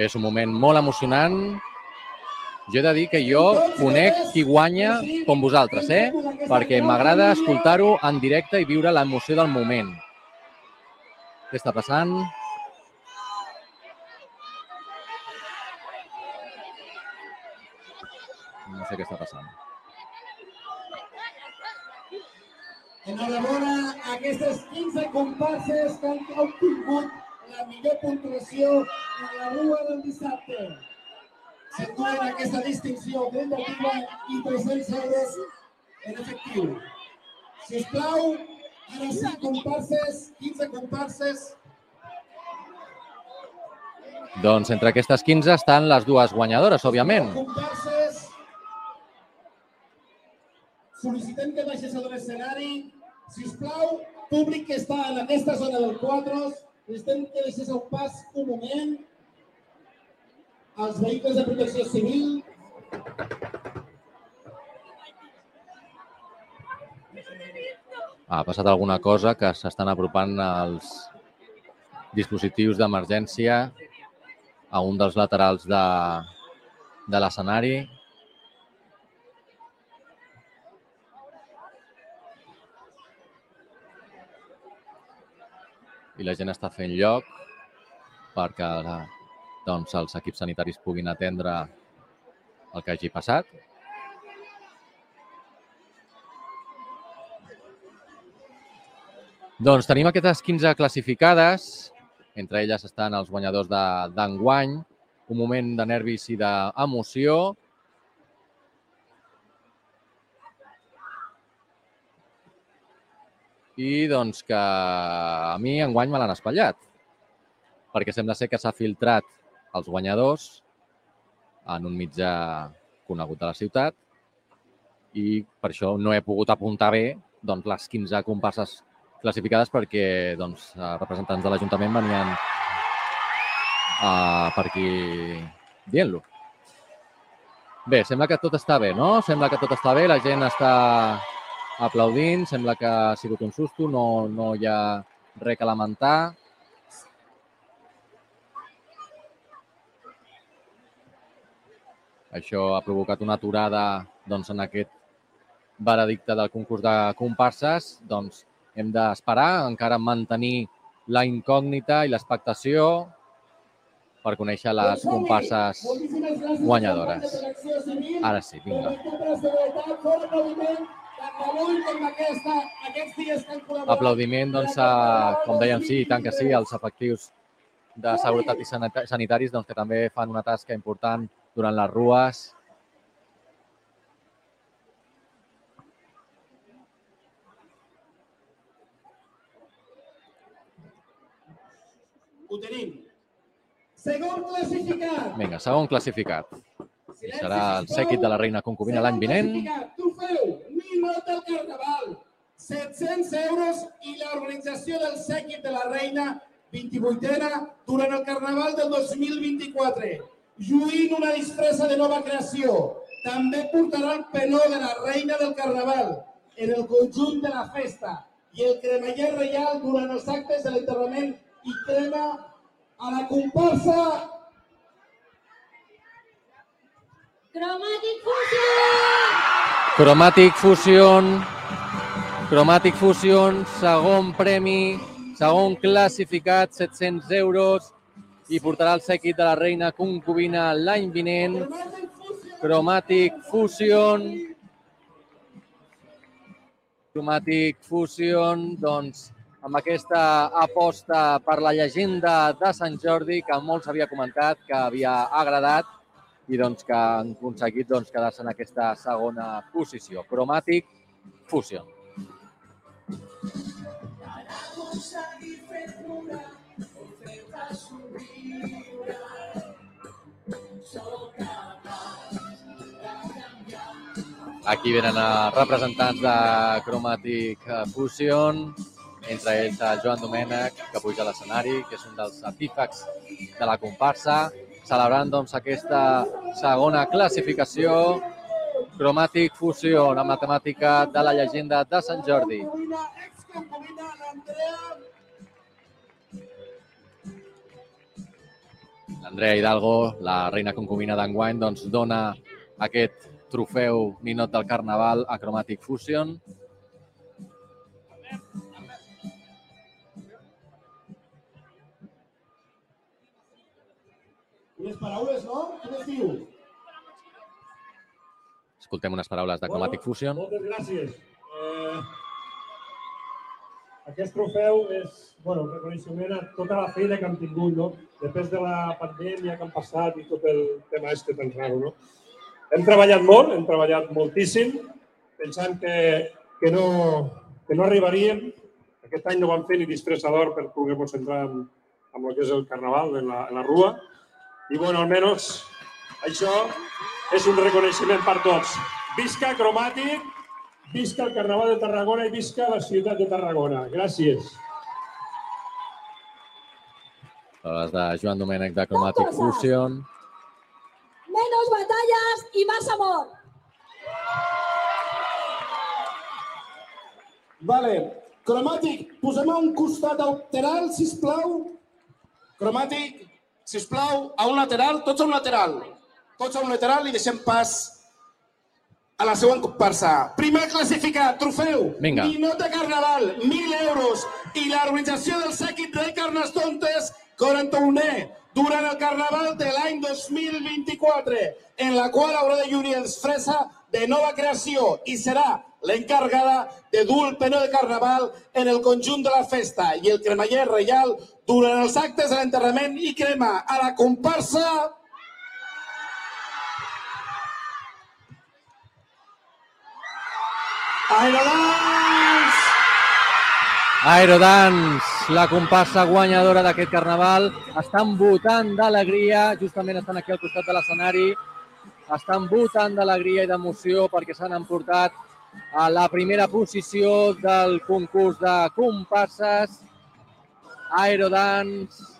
És un moment molt emocionant. Jo he de dir que jo conec qui guanya com vosaltres, eh? Perquè m'agrada escoltar-ho en directe i viure l'emoció del moment. Què està passant? No sé què està passant. Enhorabona a aquestes 15 comparses que han obtingut la millor puntuació en la rua del dissabte. S'enduen aquesta distinció combativa i 300 euros en efectiu. Sisplau, ara sí, comparses, 15 comparses, Doncs entre aquestes 15 estan les dues guanyadores, òbviament. comparses. Sol·licitem que baixes a l'escenari. Sisplau, públic que està en aquesta zona del quadros, necessitem que deixés el pas un moment. Els vehicles de protecció civil. Ha passat alguna cosa que s'estan apropant els dispositius d'emergència a un dels laterals de, de l'escenari. I la gent està fent lloc. perquè doncs, els equips sanitaris puguin atendre el que hagi passat. Doncs tenim aquestes 15 classificades, entre elles estan els guanyadors de- d'enguany, un moment de nervis i d'emoció. I doncs que a mi enguany me l'han espatllat, perquè sembla ser que s'ha filtrat els guanyadors en un mitjà conegut de la ciutat i per això no he pogut apuntar bé doncs, les 15 comparses classificades perquè doncs, eh, representants de l'Ajuntament venien uh, per aquí dient-lo. Bé, sembla que tot està bé, no? Sembla que tot està bé, la gent està aplaudint, sembla que ha sigut un susto, no, no hi ha res que lamentar. Això ha provocat una aturada doncs, en aquest veredicte del concurs de comparses. Doncs hem d'esperar, encara mantenir la incògnita i l'expectació per conèixer les comparses guanyadores. Ara sí, vinga. Aplaudiment, doncs, a, com dèiem, sí, i tant que sí, als efectius de seguretat i sanita- sanitaris doncs, que també fan una tasca important durant les rues. Ho tenim. Segon classificat. Vinga, segon classificat. I serà el sèquit de la reina concubina l'any vinent. Classificat, Trofeu, Ninot del Carnaval, 700 euros i l'organització del sèquit de la reina 28a durant el Carnaval del 2024. Lluint una disfressa de nova creació. També portarà el penó de la reina del Carnaval en el conjunt de la festa i el cremallet reial durant els actes de l'enterrament i crema a la comparsa Chromatic Fusion! Chromatic Fusion. Chromatic Fusion, segon premi, segon classificat, 700 euros i portarà el sèquit de la reina concubina l'any vinent. Chromatic Fusion. Chromatic Fusion, doncs, amb aquesta aposta per la llegenda de Sant Jordi, que molts havia comentat que havia agradat i doncs, que han aconseguit doncs, quedar-se en aquesta segona posició. Chromatic Fusion. Aquí venen a representants de Chromatic Fusion, entre ells el Joan Domènech, que puja a l'escenari, que és un dels artífecs de la comparsa, celebrant doncs, aquesta segona classificació Chromatic Fusion, la matemàtica de la llegenda de Sant Jordi. L'Andrea Hidalgo, la reina concubina d'enguany, doncs, dona aquest trofeu Ninot del Carnaval a Chromatic Fusion. Unes paraules, no? Quines diu? Escoltem unes paraules de Chromatic Fusion. Moltes gràcies. Eh, aquest trofeu és bueno, un reconeixement a tota la feina que hem tingut, no? Després de la pandèmia que han passat i tot el tema este tan raro, no? Hem treballat molt, hem treballat moltíssim, pensant que, que, no, que no arribaríem. Aquest any no vam fer ni distressador per poder-nos centrar en, en el que és el carnaval, en la, en la rua. I, bueno, almenys això és un reconeixement per tots. Visca Cromàtic, visca el Carnaval de Tarragona i visca la ciutat de Tarragona. Gràcies. Paraules de Joan Domènech de Chromatic Fusion. Menos batallas y más amor. Vale. Cromàtic, posem a un costat lateral, sisplau. Cromàtic, sisplau, a un lateral, tots a un lateral. Tots a un lateral i deixem pas a la següent comparsa. Primer classificat, trofeu. Vinga. Ninot de Carnaval, 1.000 euros. I l'organització del sèquit de Carnestoltes, 41è durant el Carnaval de l'any 2024, en la qual haurà de lluir els Fresa de nova creació i serà l'encarregada de dur el penó de Carnaval en el conjunt de la festa i el cremallet reial durant els actes de l'enterrament i crema a la comparsa Aerodans! Aerodans, la comparsa guanyadora d'aquest carnaval, estan votant d'alegria, justament estan aquí al costat de l'escenari, estan votant d'alegria i d'emoció perquè s'han emportat a la primera posició del concurs de comparses. Aerodans,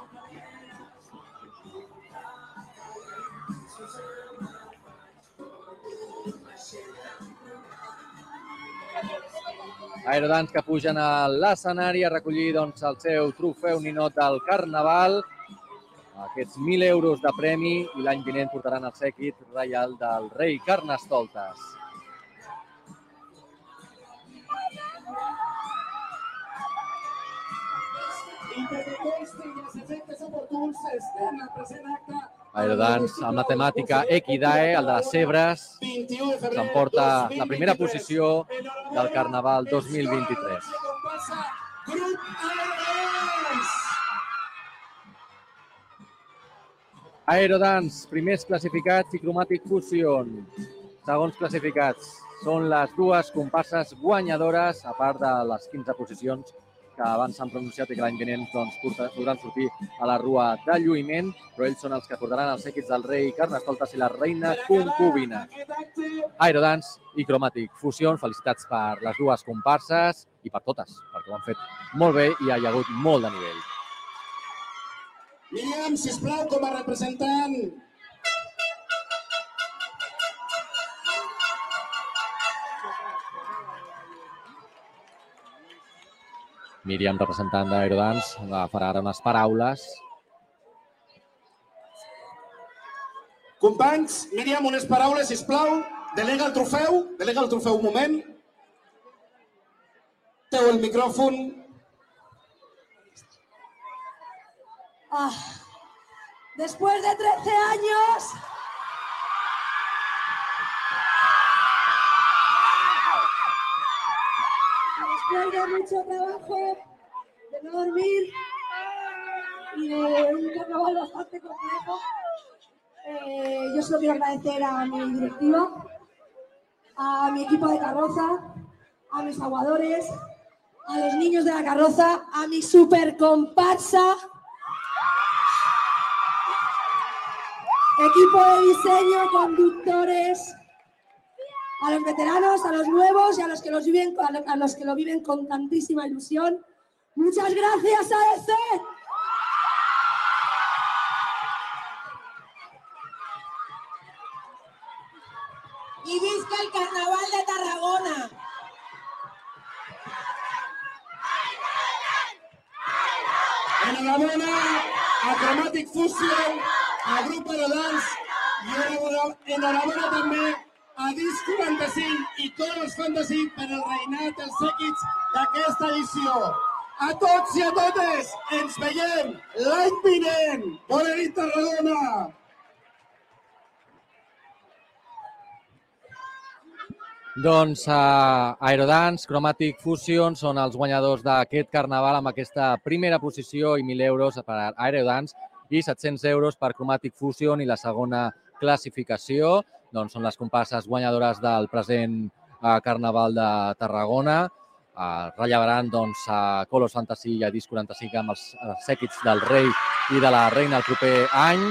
Aerodans que pugen a l'escenari a recollir doncs, el seu trofeu ninot del Carnaval, aquests 1.000 euros de premi i l'any vinent portaran el sèquit reial del rei Carnestoltes. Aerodans amb la temàtica Equidae, el de les Cebres, 21 de febrer s'emporta la primera 2023. posició del Carnaval 2023. Comparsa Grup Aerodans! Primers classificats i Chromatic Fusion, segons classificats. Són les dues comparses guanyadores, a part de les 15 posicions que abans s'han pronunciat i que l'any vinent doncs, podran sortir a la rua de lluïment, però ells són els que portaran els èquits del rei Carnestoltes i la reina concubina. Aerodans i Chromatic Fusion, felicitats per les dues comparses i per totes, perquè ho han fet molt bé i hi ha hagut molt de nivell. Míriam, sisplau, com a representant Míriam, representant d'Aerodans, farà ara unes paraules. Companys, Míriam, unes paraules, sisplau. Delega el trofeu, delega el trofeu un moment. Teu el micròfon. Ah, después de 13 años. De mucho trabajo, de no dormir y de un carnaval bastante complejo, eh, yo solo quiero agradecer a mi directiva, a mi equipo de carroza, a mis aguadores, a los niños de la carroza, a mi super comparsa, equipo de diseño, conductores, a los veteranos, a los nuevos y a los que, los viven, a lo- a los que lo viven con tantísima ilusión. Muchas gracias, AEC. Y visca el carnaval de Tarragona. Enhorabona a Chromatic Fusion, a Grup Aerodans i enhorabona- enhorabona també a Disc 45 i Coros Fantasy per el reinat dels èquits d'aquesta edició. A tots i a totes, ens veiem l'any vinent. Bona nit, Tarragona! Doncs uh, Aerodance, Chromatic Fusion són els guanyadors d'aquest carnaval amb aquesta primera posició i 1.000 euros per Aerodance i 700 euros per Chromatic Fusion i la segona classificació doncs, són les comparses guanyadores del present uh, Carnaval de Tarragona. Uh, rellevaran doncs, a Colors Fantasy i a Disc 45 amb els sèquits del rei i de la reina el proper any.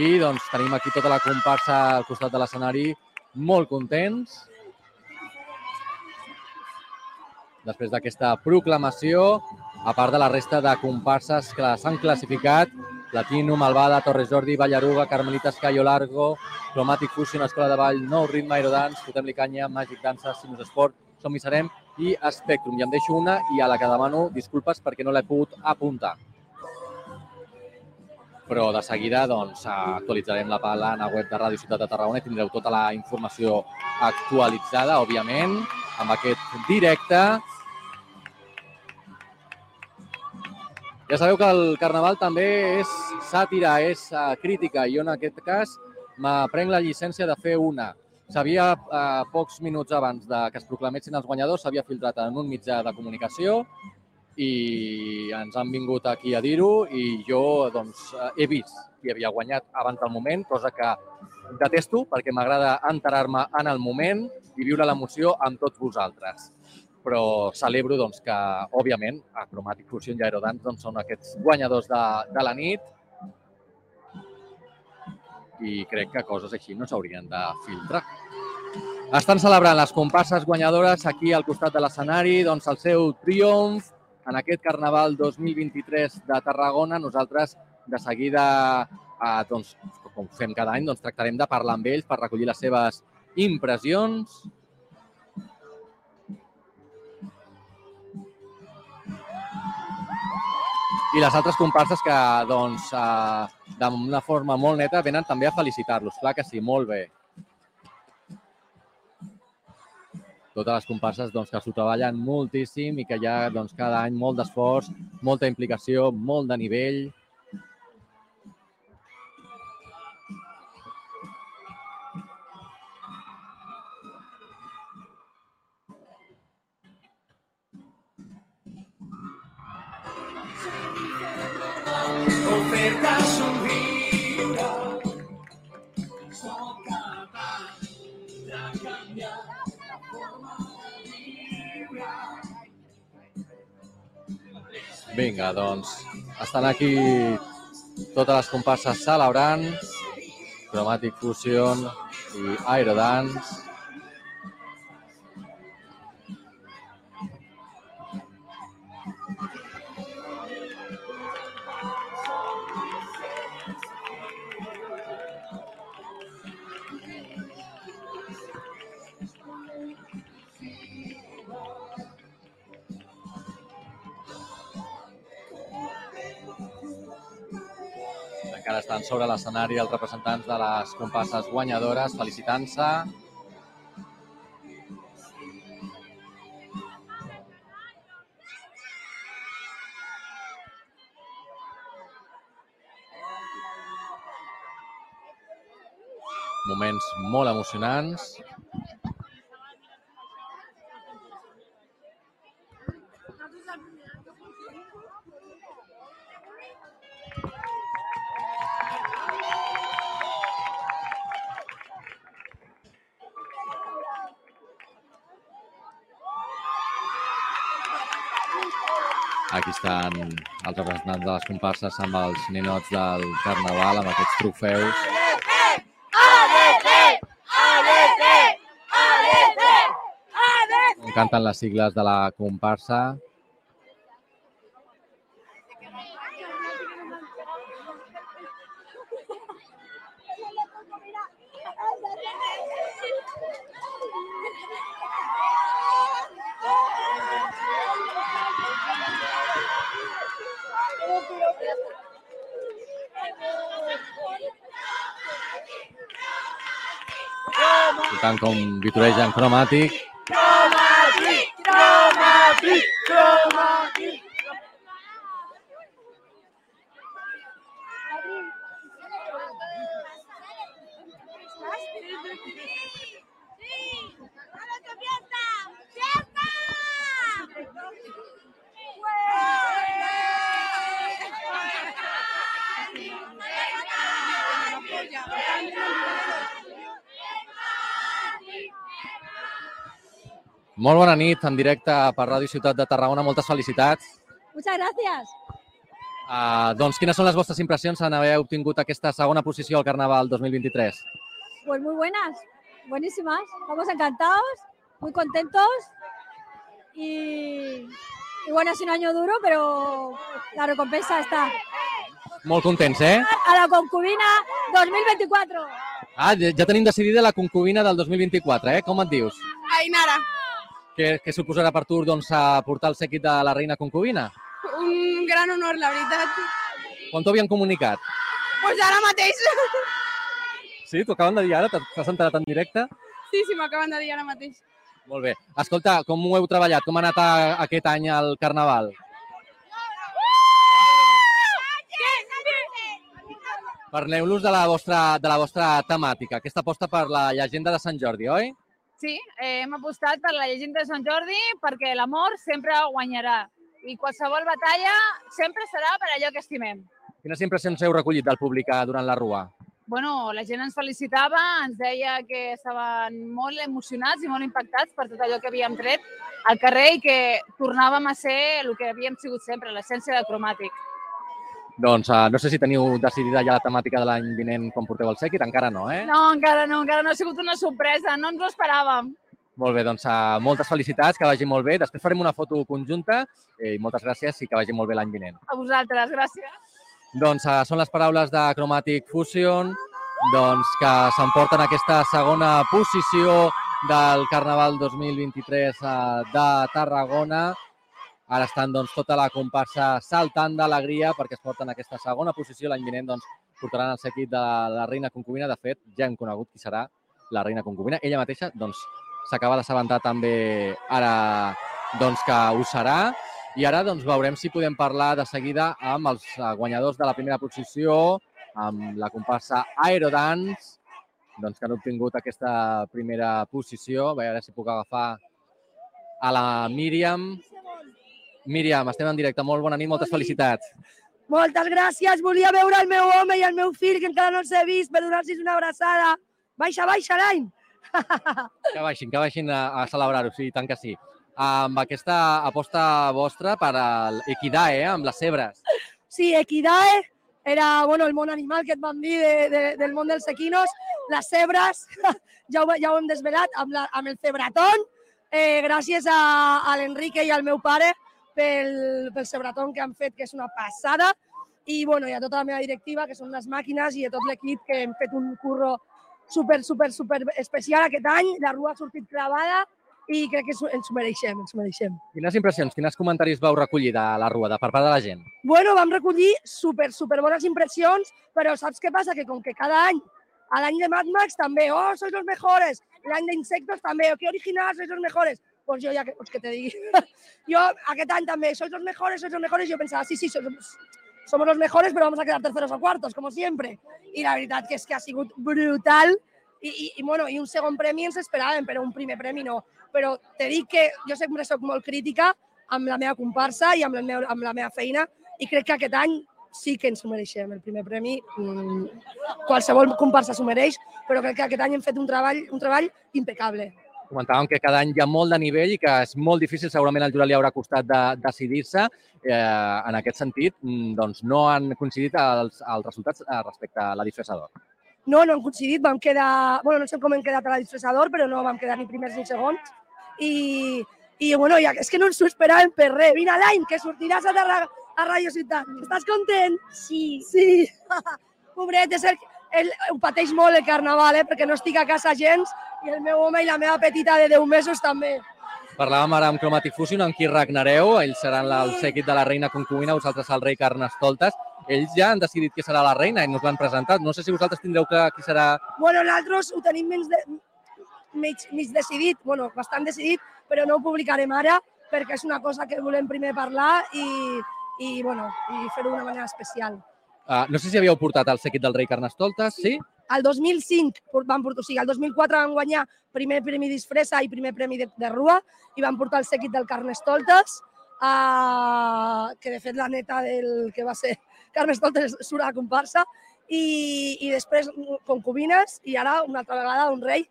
I doncs, tenim aquí tota la comparsa al costat de l'escenari molt contents després d'aquesta proclamació, a part de la resta de comparses que s'han classificat, Platino, Malvada, Torres Jordi, Ballaruga, Carmelitas, Cayo Largo, Chromatic Fusion, Escola de Ball, Nou Ritme, Aerodance, Fotem-li Canya, Magic Dansa, Sinus Sport, Som hi serem i Spectrum. I em deixo una i a la que demano disculpes perquè no l'he pogut apuntar. Però de seguida doncs, actualitzarem la plana web de Ràdio Ciutat de Tarragona i tindreu tota la informació actualitzada, òbviament, amb aquest directe Ja sabeu que el Carnaval també és sàtira, és uh, crítica, i jo en aquest cas m'aprenc la llicència de fer una. S'havia, uh, pocs minuts abans de que es proclamessin els guanyadors, s'havia filtrat en un mitjà de comunicació i ens han vingut aquí a dir-ho i jo doncs, eh, he vist qui havia guanyat abans del moment, cosa que detesto perquè m'agrada enterar-me en el moment i viure l'emoció amb tots vosaltres. Però celebro doncs, que, òbviament, a Chromatic Fusion i Aerodance doncs, són aquests guanyadors de, de la nit i crec que coses així no s'haurien de filtrar. Estan celebrant les comparses guanyadores aquí al costat de l'escenari doncs, el seu triomf en aquest Carnaval 2023 de Tarragona. Nosaltres de seguida, eh, doncs, com fem cada any, doncs, tractarem de parlar amb ells per recollir les seves impressions. I les altres comparses que, doncs, eh, d'una forma molt neta, venen també a felicitar-los. Clar que sí, molt bé. totes les comparses doncs, que s'ho treballen moltíssim i que hi ha doncs, cada any molt d'esforç, molta implicació, molt de nivell. Vinga, doncs, estan aquí totes les comparses celebrant, Chromatic Fusion i Aerodance. Sobre l'escenari els representants de les comparses guanyadores felicitant-se. Moments molt emocionants. Aquí estan els representants de les comparses amb els ninots del Carnaval, amb aquests trofeus. On canten les sigles de la comparsa. Com vitoregen cromàtic. Nit, en directe per Ràdio Ciutat de Tarragona. Moltes felicitats. Muchas gracias. Uh, doncs quines són les vostres impressions en haver obtingut aquesta segona posició al Carnaval 2023? Pues muy buenas, buenísimas. Estamos encantados, muy contentos y, y bueno, ha sido un año duro, pero la recompensa está. Molt contents, eh? A la concubina 2024. Ah, ja ja tenim decidida la concubina del 2024, eh? Com et dius? Ainara, què, què suposarà per tu doncs, a portar el seguit de la reina concubina? Un gran honor, la veritat. Quan t'ho havien comunicat? Doncs pues ara mateix. Sí? T'ho acaben de dir ara? T'has enterat en directe? Sí, sí, m'acaben de dir ara mateix. Molt bé. Escolta, com ho heu treballat? Com ha anat a, aquest any el Carnaval? Parleu-los de, la vostra, de la vostra temàtica, aquesta aposta per la llegenda de Sant Jordi, oi? Sí, eh, hem apostat per la llegenda de Sant Jordi perquè l'amor sempre guanyarà i qualsevol batalla sempre serà per allò que estimem. Quines impressions heu recollit del públic eh, durant la rua? Bueno, la gent ens felicitava, ens deia que estaven molt emocionats i molt impactats per tot allò que havíem tret al carrer i que tornàvem a ser el que havíem sigut sempre, l'essència de cromàtic. Doncs uh, no sé si teniu decidida ja la temàtica de l'any vinent quan porteu el sèquit, encara no, eh? No, encara no, encara no ha sigut una sorpresa, no ens ho esperàvem. Molt bé, doncs uh, moltes felicitats, que vagi molt bé. Després farem una foto conjunta eh, i moltes gràcies i que vagi molt bé l'any vinent. A vosaltres, gràcies. Doncs uh, són les paraules de Chromatic Fusion, doncs, que s'emporten aquesta segona posició del Carnaval 2023 uh, de Tarragona. Ara estan doncs, tota la comparsa saltant d'alegria perquè es porten aquesta segona posició. L'any vinent doncs, portaran el seguit de la reina concubina. De fet, ja hem conegut qui serà la reina concubina. Ella mateixa doncs, s'acaba d'assabentar també ara doncs, que ho serà. I ara doncs, veurem si podem parlar de seguida amb els guanyadors de la primera posició, amb la comparsa Aerodance, doncs, que han obtingut aquesta primera posició. A veure si puc agafar a la Míriam. Míriam, estem en directe. Molt bona nit, moltes felicitats. Moltes gràcies. Volia veure el meu home i el meu fill, que encara no els he vist, per donar-los una abraçada. Baixa, baixa, l'any! (laughs) Que baixin, que baixin a, a celebrar-ho, sí, tant que sí. Amb aquesta aposta vostra per l'Equidae, eh, amb les cebres. Sí, Equidae era bueno, el món animal que et vam dir de, de, del món dels equinos. Les cebres, (laughs) ja ho, ja ho hem desvelat, amb, la, amb el cebratón, eh, gràcies a, a l'Enrique i al meu pare pel, pel cebratón que han fet, que és una passada. I, bueno, i a tota la meva directiva, que són unes màquines, i a tot l'equip que hem fet un curro super, super, super especial aquest any. La rua ha sortit clavada i crec que ens ens ho mereixem, ens ho mereixem. Quines impressions, quins comentaris vau recollir de la rua, de per part de la gent? Bueno, vam recollir super, super bones impressions, però saps què passa? Que com que cada any, a l'any de Mad Max també, oh, sois los mejores, l'any d'insectos també, oh, que originals, sois los mejores. Pues jo ja, que, pues que te digui. (laughs) jo aquest any també, sois los mejores, sois los mejores, jo pensava, sí, sí, somos, somos los mejores, pero vamos a quedar terceros o cuartos, como siempre. I la veritat que és que ha sigut brutal i, i, i, bueno, i un segon premi ens esperàvem, però un primer premi no. Però te dic que jo sempre soc molt crítica amb la meva comparsa i amb, el meu, amb la meva feina i crec que aquest any sí que ens ho mereixem. El primer premi, mm, qualsevol comparsa s'ho mereix, però crec que aquest any hem fet un treball, un treball impecable. Comentàvem que cada any hi ha molt de nivell i que és molt difícil, segurament al jurat li haurà costat de decidir-se. Eh, en aquest sentit, mm, doncs no han coincidit els, els resultats eh, respecte a la disfressador. No, no hem coincidit, vam quedar... Bueno, no sé com hem quedat a la disfressador, però no vam quedar ni primers ni segons. I, i bueno, ja, és que no ens ho esperàvem per res. Vine l'any, que sortiràs a, Tarra, a Radio Ciutat. Estàs content? Sí. Sí. (laughs) Pobret, és el, el, ho pateix molt el carnaval, eh, perquè no estic a casa gens i el meu home i la meva petita de 10 mesos també. Parlàvem ara amb Chromatic Fusion, amb qui regnareu. Ells seran el seguit de la reina concubina, vosaltres el rei Carnestoltes. Ells ja han decidit qui serà la reina i nos l'han presentat. No sé si vosaltres tindreu clar qui serà... Bueno, nosaltres ho tenim menys de, mig, mig decidit, bueno, bastant decidit, però no ho publicarem ara perquè és una cosa que volem primer parlar i, i, bueno, i fer-ho d'una manera especial. Uh, no sé si havíeu portat el seguit del rei Carnestoltes, sí? El 2005 por- van portar, o sigui, el 2004 van guanyar primer premi disfressa i primer premi de, de rua i van portar el seguit del Carnestoltes, uh, que de fet la neta del que va ser Carnestoltes surt a la comparsa, i, i després concubines i ara una altra vegada un rei.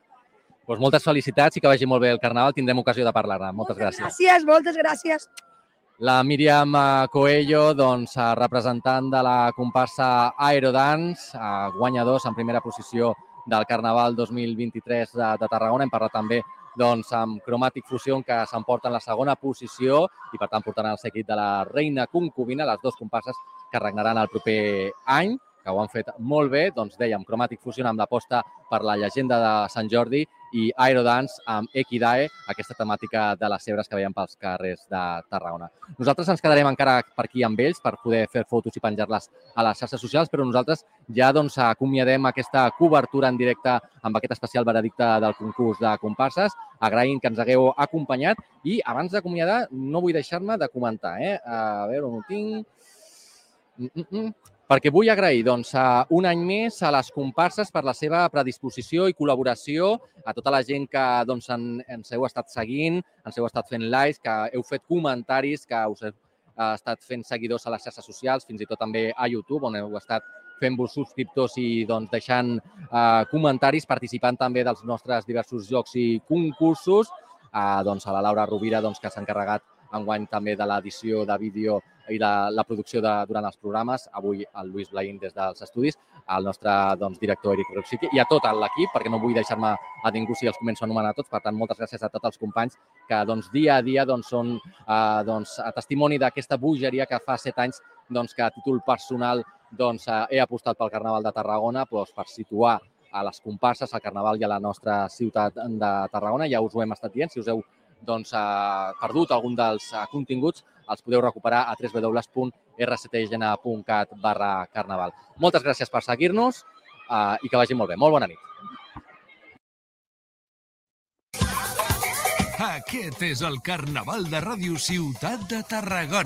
Doncs moltes felicitats i que vagi molt bé el carnaval. Tindrem ocasió de parlar-ne. Moltes gràcies. Gràcies, moltes gràcies. La Míriam eh, Coello, doncs, eh, representant de la comparsa Aerodance, eh, guanyadors en primera posició del Carnaval 2023 de, de Tarragona. Hem parlat també doncs, amb Chromatic Fusion, que s'emporten la segona posició i, per tant, portaran el seguit de la Reina Concubina, les dues comparses que regnaran el proper any, que ho han fet molt bé. Doncs dèiem, Chromatic Fusion amb l'aposta per la llegenda de Sant Jordi i Aerodance amb Equidae, aquesta temàtica de les cebres que veiem pels carrers de Tarragona. Nosaltres ens quedarem encara per aquí amb ells per poder fer fotos i penjar-les a les xarxes socials, però nosaltres ja doncs, acomiadem aquesta cobertura en directe amb aquest especial veredicte del concurs de comparses. Agraïm que ens hagueu acompanyat i abans d'acomiadar no vull deixar-me de comentar. Eh? A veure on ho tinc. Mm, mm, mm. Perquè vull agrair doncs, a un any més a les comparses per la seva predisposició i col·laboració, a tota la gent que doncs, en, ens heu estat seguint, ens heu estat fent likes, que heu fet comentaris, que us heu eh, estat fent seguidors a les xarxes socials, fins i tot també a YouTube, on heu estat fent-vos subscriptors i doncs, deixant eh, comentaris, participant també dels nostres diversos jocs i concursos, eh, doncs, a la Laura Rovira, doncs, que s'ha encarregat enguany també de l'edició de vídeo i de la producció de, durant els programes. Avui el Lluís Blaín des dels estudis, el nostre doncs, director Eric Roxiqui i a tot l'equip, perquè no vull deixar-me a ningú si els començo a anomenar tots. Per tant, moltes gràcies a tots els companys que doncs, dia a dia doncs, són eh, doncs, a testimoni d'aquesta bogeria que fa set anys doncs, que a títol personal doncs, eh, he apostat pel Carnaval de Tarragona doncs, per situar a les comparses, al Carnaval i a la nostra ciutat de Tarragona. Ja us ho hem estat dient, si us heu doncs, eh, perdut algun dels eh, continguts, els podeu recuperar a www.rctgn.cat barra carnaval. Moltes gràcies per seguir-nos eh, i que vagi molt bé. Molt bona nit. Aquest és el Carnaval de Ràdio Ciutat de Tarragona.